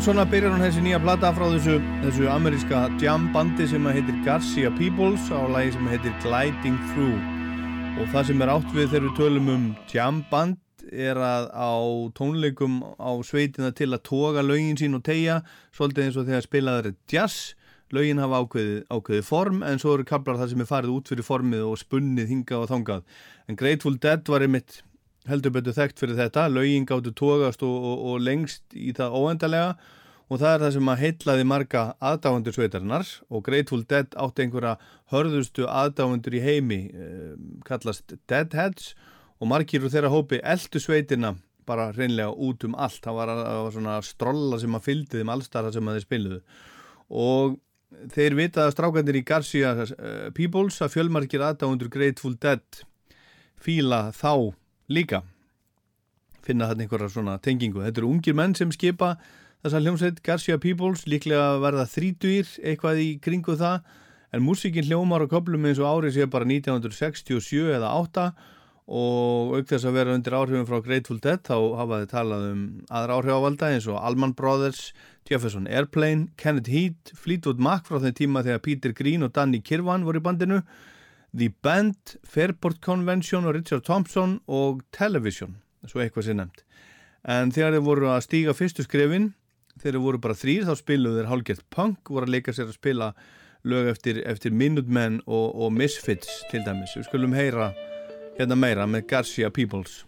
Speaker 16: Svona byrjar hún þessi nýja plata frá þessu, þessu ameríska jam bandi sem heitir Garcia Peoples á lagi sem heitir Gliding Through
Speaker 1: Og það sem er átt við þegar við tölum um jamband er að á tónleikum á sveitina til að toga lögin sín og tegja, svolítið eins og þegar spilaður er jazz, lögin hafa ákveðið, ákveðið form en svo eru kablar það sem er farið út fyrir formið og spunnið hingað og þangað. En Grateful Dead var einmitt heldur betur þekkt fyrir þetta, lögin gáttu togast og, og, og lengst í það óendalega og það er það sem að heitlaði marga aðdáðundur sveitarinnar. Og Grateful Dead átti einhverja hörðustu aðdáðundur í heimi eh, kallast Deadheads. Og margir úr þeirra hópi eldu sveitina bara reynlega út um allt. Það var, það var svona strolla sem að fyldi þeim allstarra sem að þeir spiluðu. Og þeir vitaði strákandir í Garcia uh, Peoples að fjölmargir aðdáðundur Grateful Dead fíla þá líka. Finna þarna einhverja svona tengingu. Þetta eru ungir menn sem skipa þessa hljómsveit Garcia Peoples líklega verða þrítugir eitthvað í kringu það en músikinn hljómar á köplum eins og árið sé bara 1967 eða 8 og auk þess að vera undir áhrifin frá Grateful Dead þá hafa þið talað um aðra áhrifavalda eins og Allman Brothers, Jefferson Airplane, Kenneth Heat, Fleetwood Mac frá þeim tíma þegar Peter Green og Danny Kirwan voru í bandinu, The Band, Fairport Convention og Richard Thompson og Television, svo eitthvað sé nefnt. En þegar þeir voru að stíga fyrstu skrefin þegar þeir voru bara þrýr þá spiluðu þeir hálgett punk voru að leika sér að spila lög eftir, eftir Minutemen og, og Misfits til dæmis. Við skulum heyra hérna meira með Garcia Peoples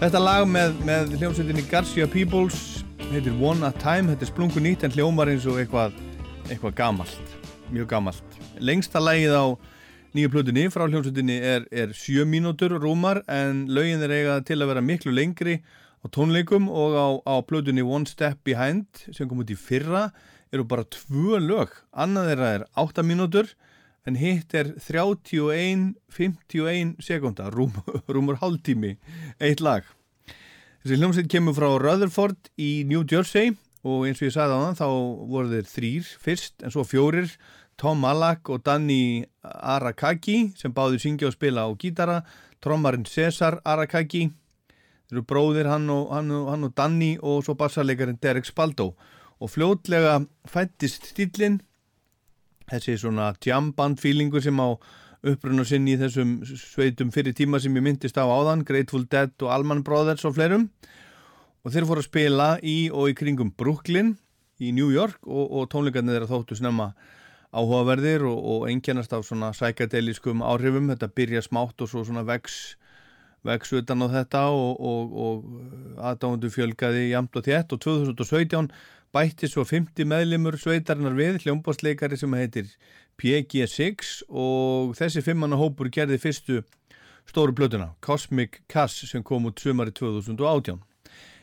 Speaker 1: Þetta lag með, með hljómsveitinni Garcia Peoples heitir One at Time, þetta er splungu nýtt en hljómar eins og eitthvað, eitthvað gamalt, mjög gamalt. Lengsta lagið á nýju plötunni frá hljómsveitinni er, er sjö mínútur rúmar en lögin er eiga til að vera miklu lengri á tónleikum og á, á plötunni One Step Behind sem kom út í fyrra eru bara tvö lög. Annað þeirra er átta mínútur en hitt er 31, 51 sekunda, rúm, *laughs* rúmur hálftími, eitt lag. Þessi hljómsveit kemur frá Rutherford í New Jersey og eins og ég sagði á þann þá voru þeir þrýr fyrst en svo fjórir, Tom Malak og Danny Arakaki sem báður syngja og spila á gítara, trommarinn Cesar Arakaki, þeir eru bróðir hann og, hann og, hann og Danny og svo bassarleikarinn Derek Spaldo og fljótlega fættist stílinn þessi svona jamband feelingu sem á upprunn og sinn í þessum sveitum fyrir tíma sem ég myndist á áðan Grateful Dead og Allman Brothers og fleirum. Og þeir fóru að spila í og í kringum Brooklyn í New York og, og tónleikarnir þeirra þóttu snemma áhugaverðir og, og engjannast af svona sækadeliskum áhrifum. Þetta byrja smátt og svo svona vex vex utan á þetta og, og aðdáðundu fjölgaði jamt og þétt. Og 2017 bætti svo 50 meðlimur sveitarinnar við hljómbásleikari sem heitir PG6 og þessi fimmanna hópur gerði fyrstu stóru blötuna Cosmic Cass sem kom út sumari 2018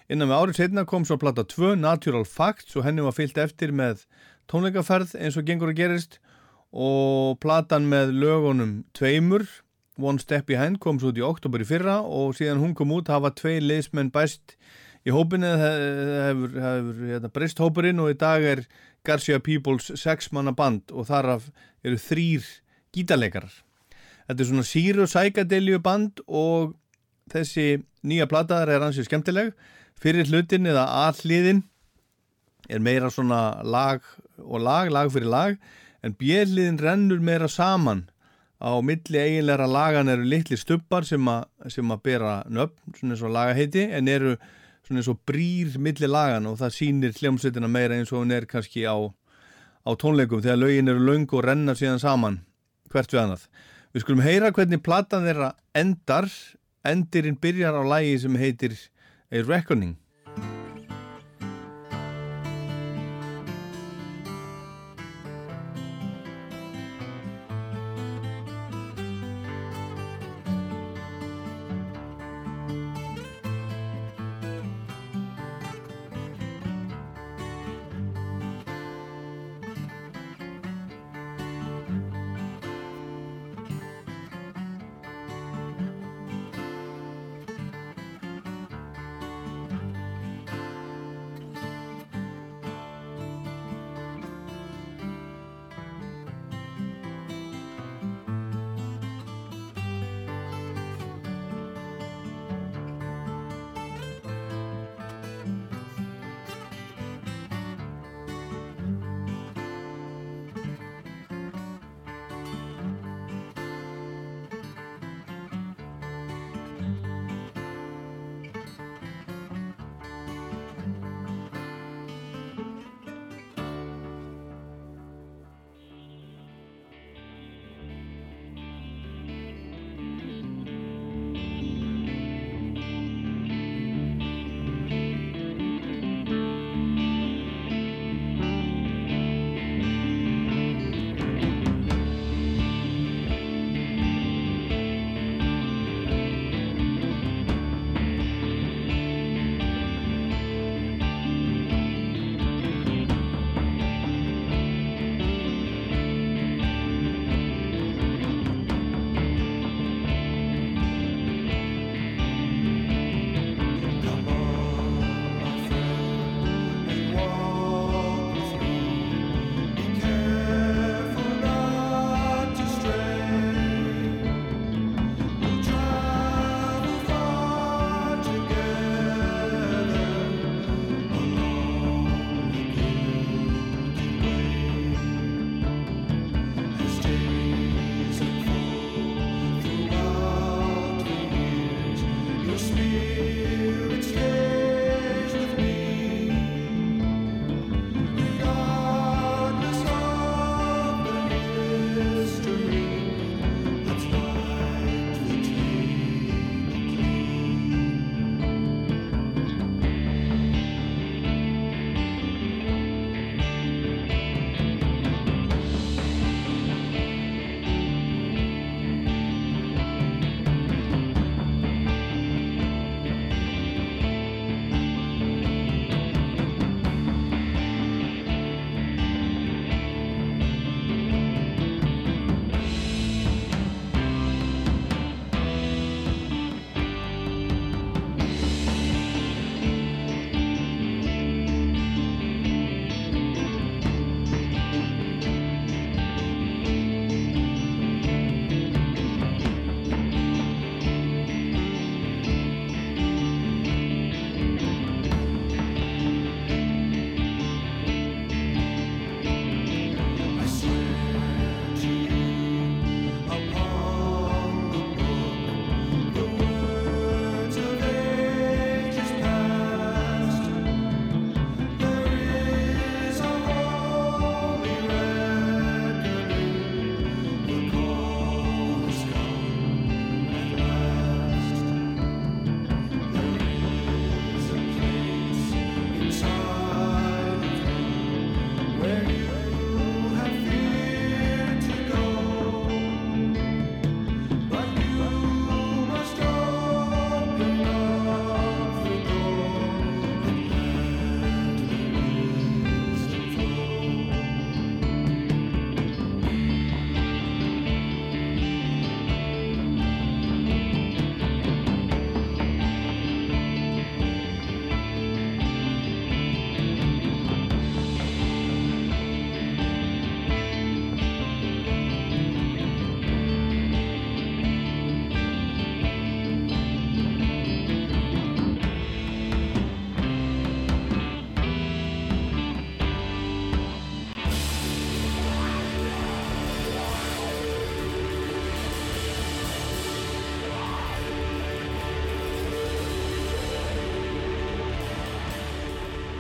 Speaker 1: innan við árið setna kom svo platta 2 Natural Facts og henni var fyllt eftir með tónleikaferð eins og gengur að gerist og platan með lögunum tveimur One Step Behind kom svo út í oktober í fyrra og síðan hún kom út hafa tvei leismenn bæst í hópinu hefur, hefur hérna, breyst hópurinn og í dag er Garcia Peoples sexmanna band og þar eru þrýr gítarleikarar. Þetta er svona síru sækadelju band og þessi nýja plataðar er ansið skemmtileg. Fyrir hlutin eða alliðin er meira svona lag og lag, lag fyrir lag en bjelliðin rennur meira saman á milli eiginleira lagan eru litli stubbar sem að bera nöfn, svona eins og lagaheiti en eru svona eins og brýr milli lagan og það sýnir hljómsveitina meira eins og hún er kannski á, á tónleikum þegar lögin eru löng og renna síðan saman hvert við annað. Við skulum heyra hvernig platan þeirra endar, endirinn byrjar á lægi sem heitir A Reckoning.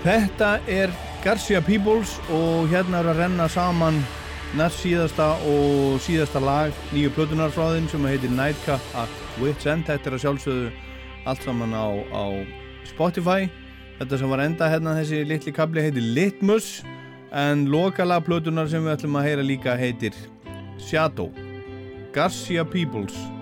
Speaker 17: Þetta er Garcia Peoples og hérna er að renna saman næst síðasta og síðasta lag nýju plötunarfráðin sem heitir Nightcap at Wits End. Þetta er að sjálfsögðu allt saman á, á Spotify. Þetta sem var enda hérna þessi litli kabli heitir Litmus en lokala plötunar sem við ætlum að heyra líka heitir Shadow. Garcia Peoples.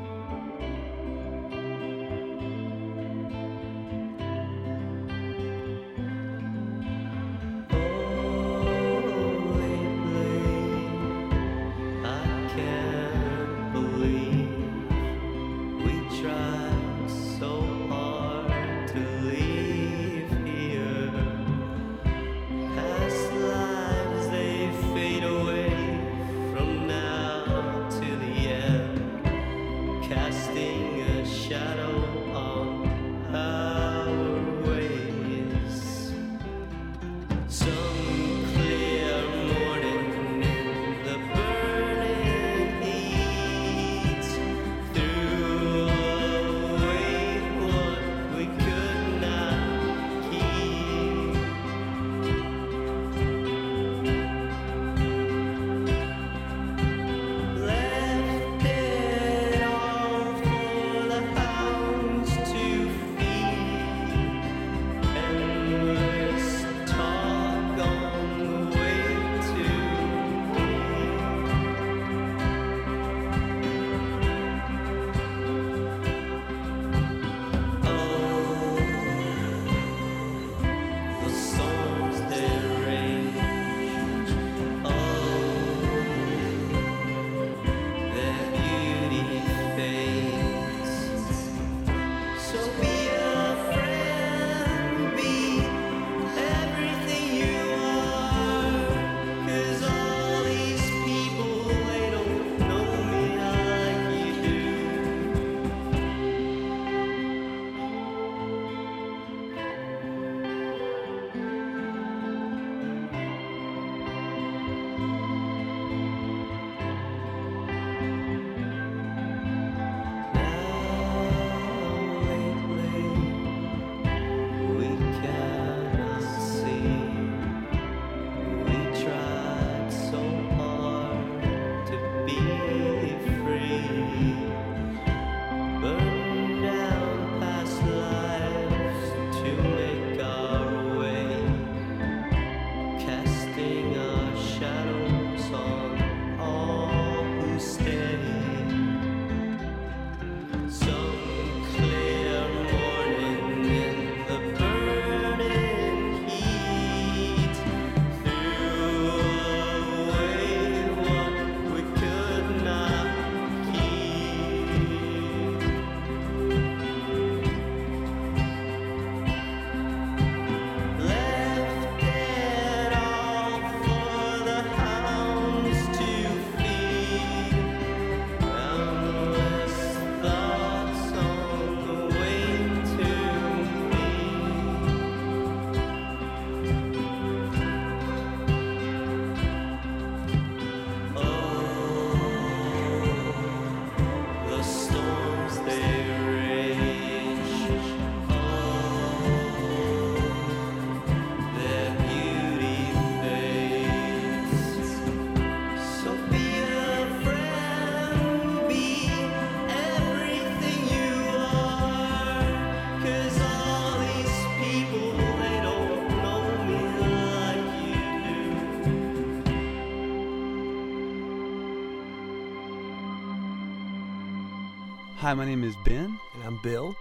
Speaker 14: Hi, my name is Ben.
Speaker 7: And I'm Bill.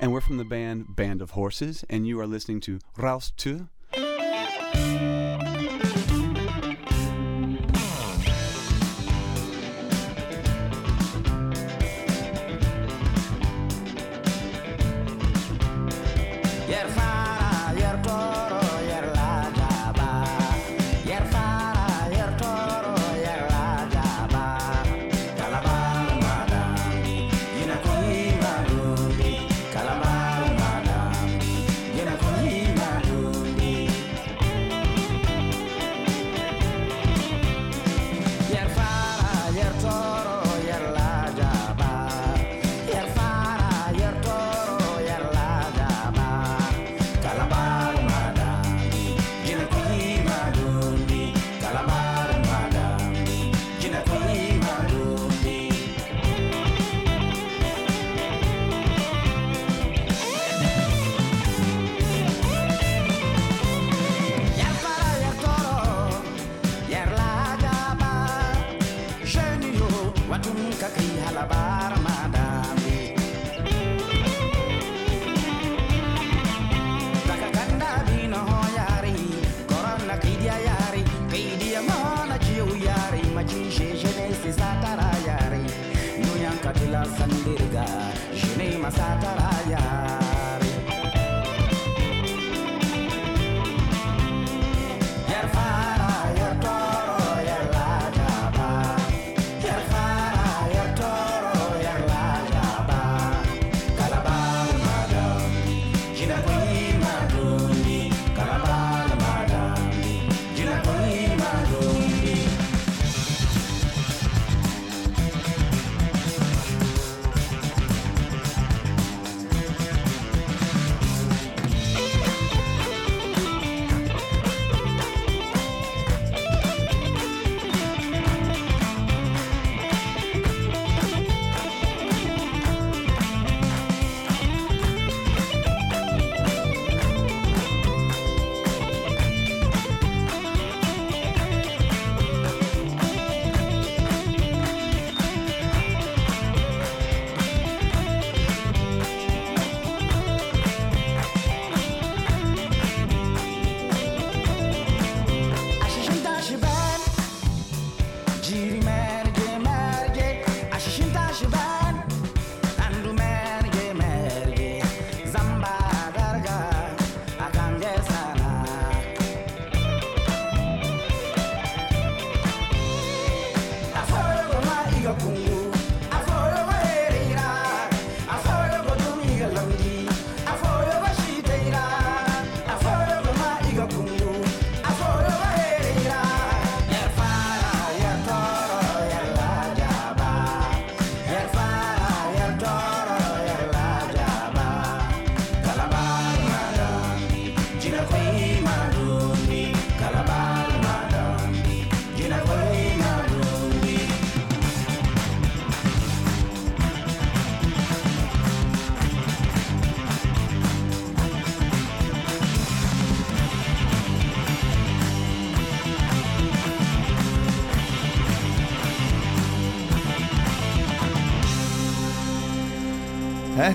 Speaker 14: And we're from the band Band of Horses, and you are listening to Raus 2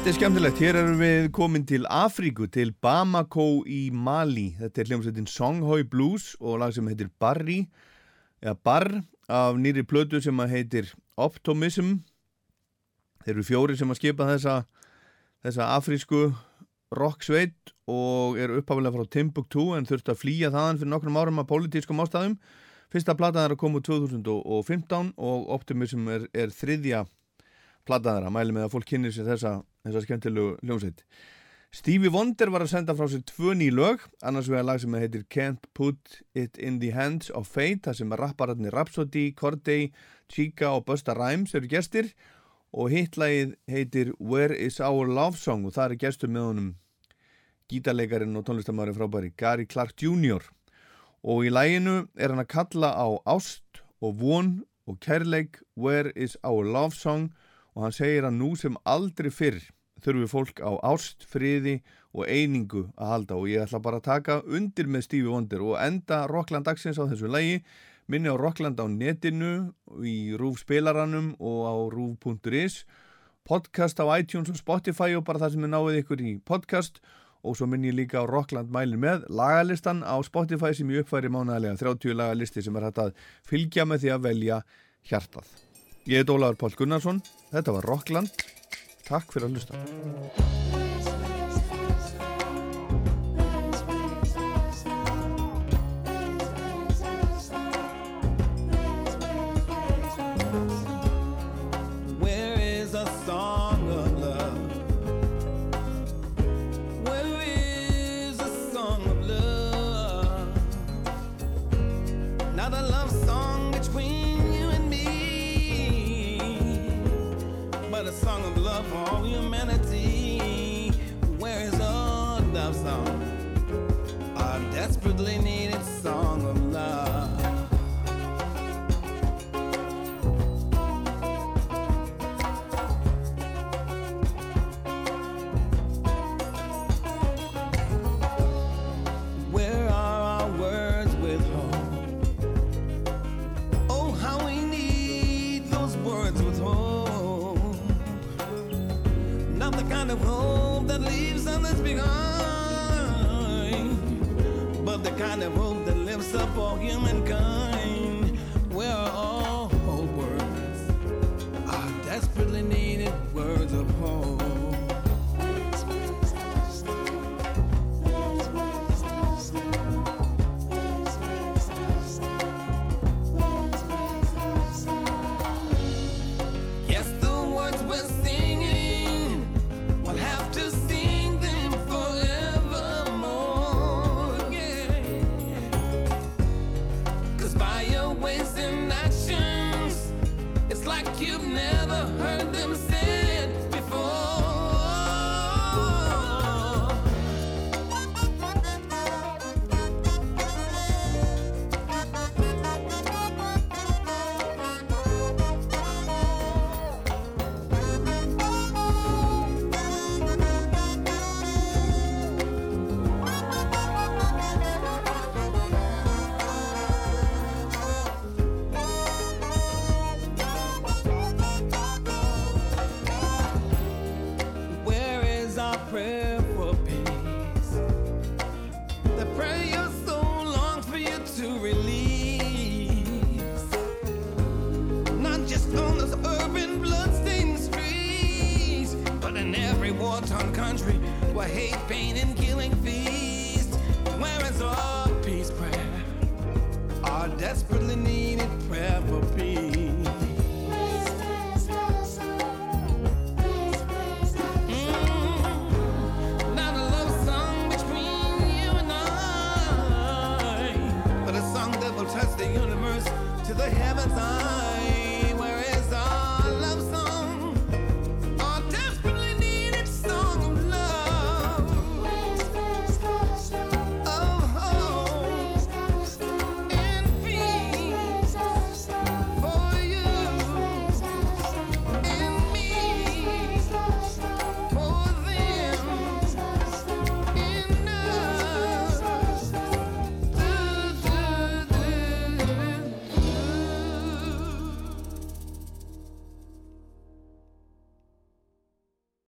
Speaker 1: Þetta er skemmtilegt, hér erum við komin til Afríku, til Bamako í Mali. Þetta er hljómsveitin Songhoi Blues og lag sem heitir Barri, eða Barr, af nýri plötu sem heitir Optimism. Þeir eru fjóri sem að skipa þessa, þessa afrísku rocksveit og eru upphafilega frá Timbuktu en þurfti að flýja þaðan fyrir nokkrum árum af pólitískum ástæðum. Fyrsta platan er að koma úr 2015 og Optimism er, er þriðja platan þeirra, mæli með að fólk kynir sér þessa, þessa skemmtilegu hljómsveit. Stevie Wonder var að senda frá sér tvö ný lög, annars vegar lag sem heitir Can't Put It In The Hands of Fate, það sem er rapparatni Rhapsody, Corday, Chica og Busta Rhymes eru gestir og hitlagið heitir Where Is Our Love Song og það er gestur með honum gítarleikarin og tónlistamæri frábæri Gary Clark Jr. Og í læginu er hann að kalla á ást og von og kærleik Where Is Our Love Song og hann segir að nú sem aldrei fyrr þurfi fólk á ást, friði og einingu að halda. Og ég ætla bara að taka undir með Stevie Wonder og enda Rockland dagsins á þessu lægi minni á Rockland á netinu í Rúf spilaranum og á Rúf.is podcast á iTunes og Spotify og bara það sem er náið ykkur í podcast. Og svo minni ég líka á Rockland mælin með lagalistan á Spotify sem ég uppfæri mánaðlega 30 lagalisti sem er hægt að fylgja með því að velja hjartað Ég heit Ólaður Pál Gunnarsson, þetta var Rockland, takk fyrir að hlusta.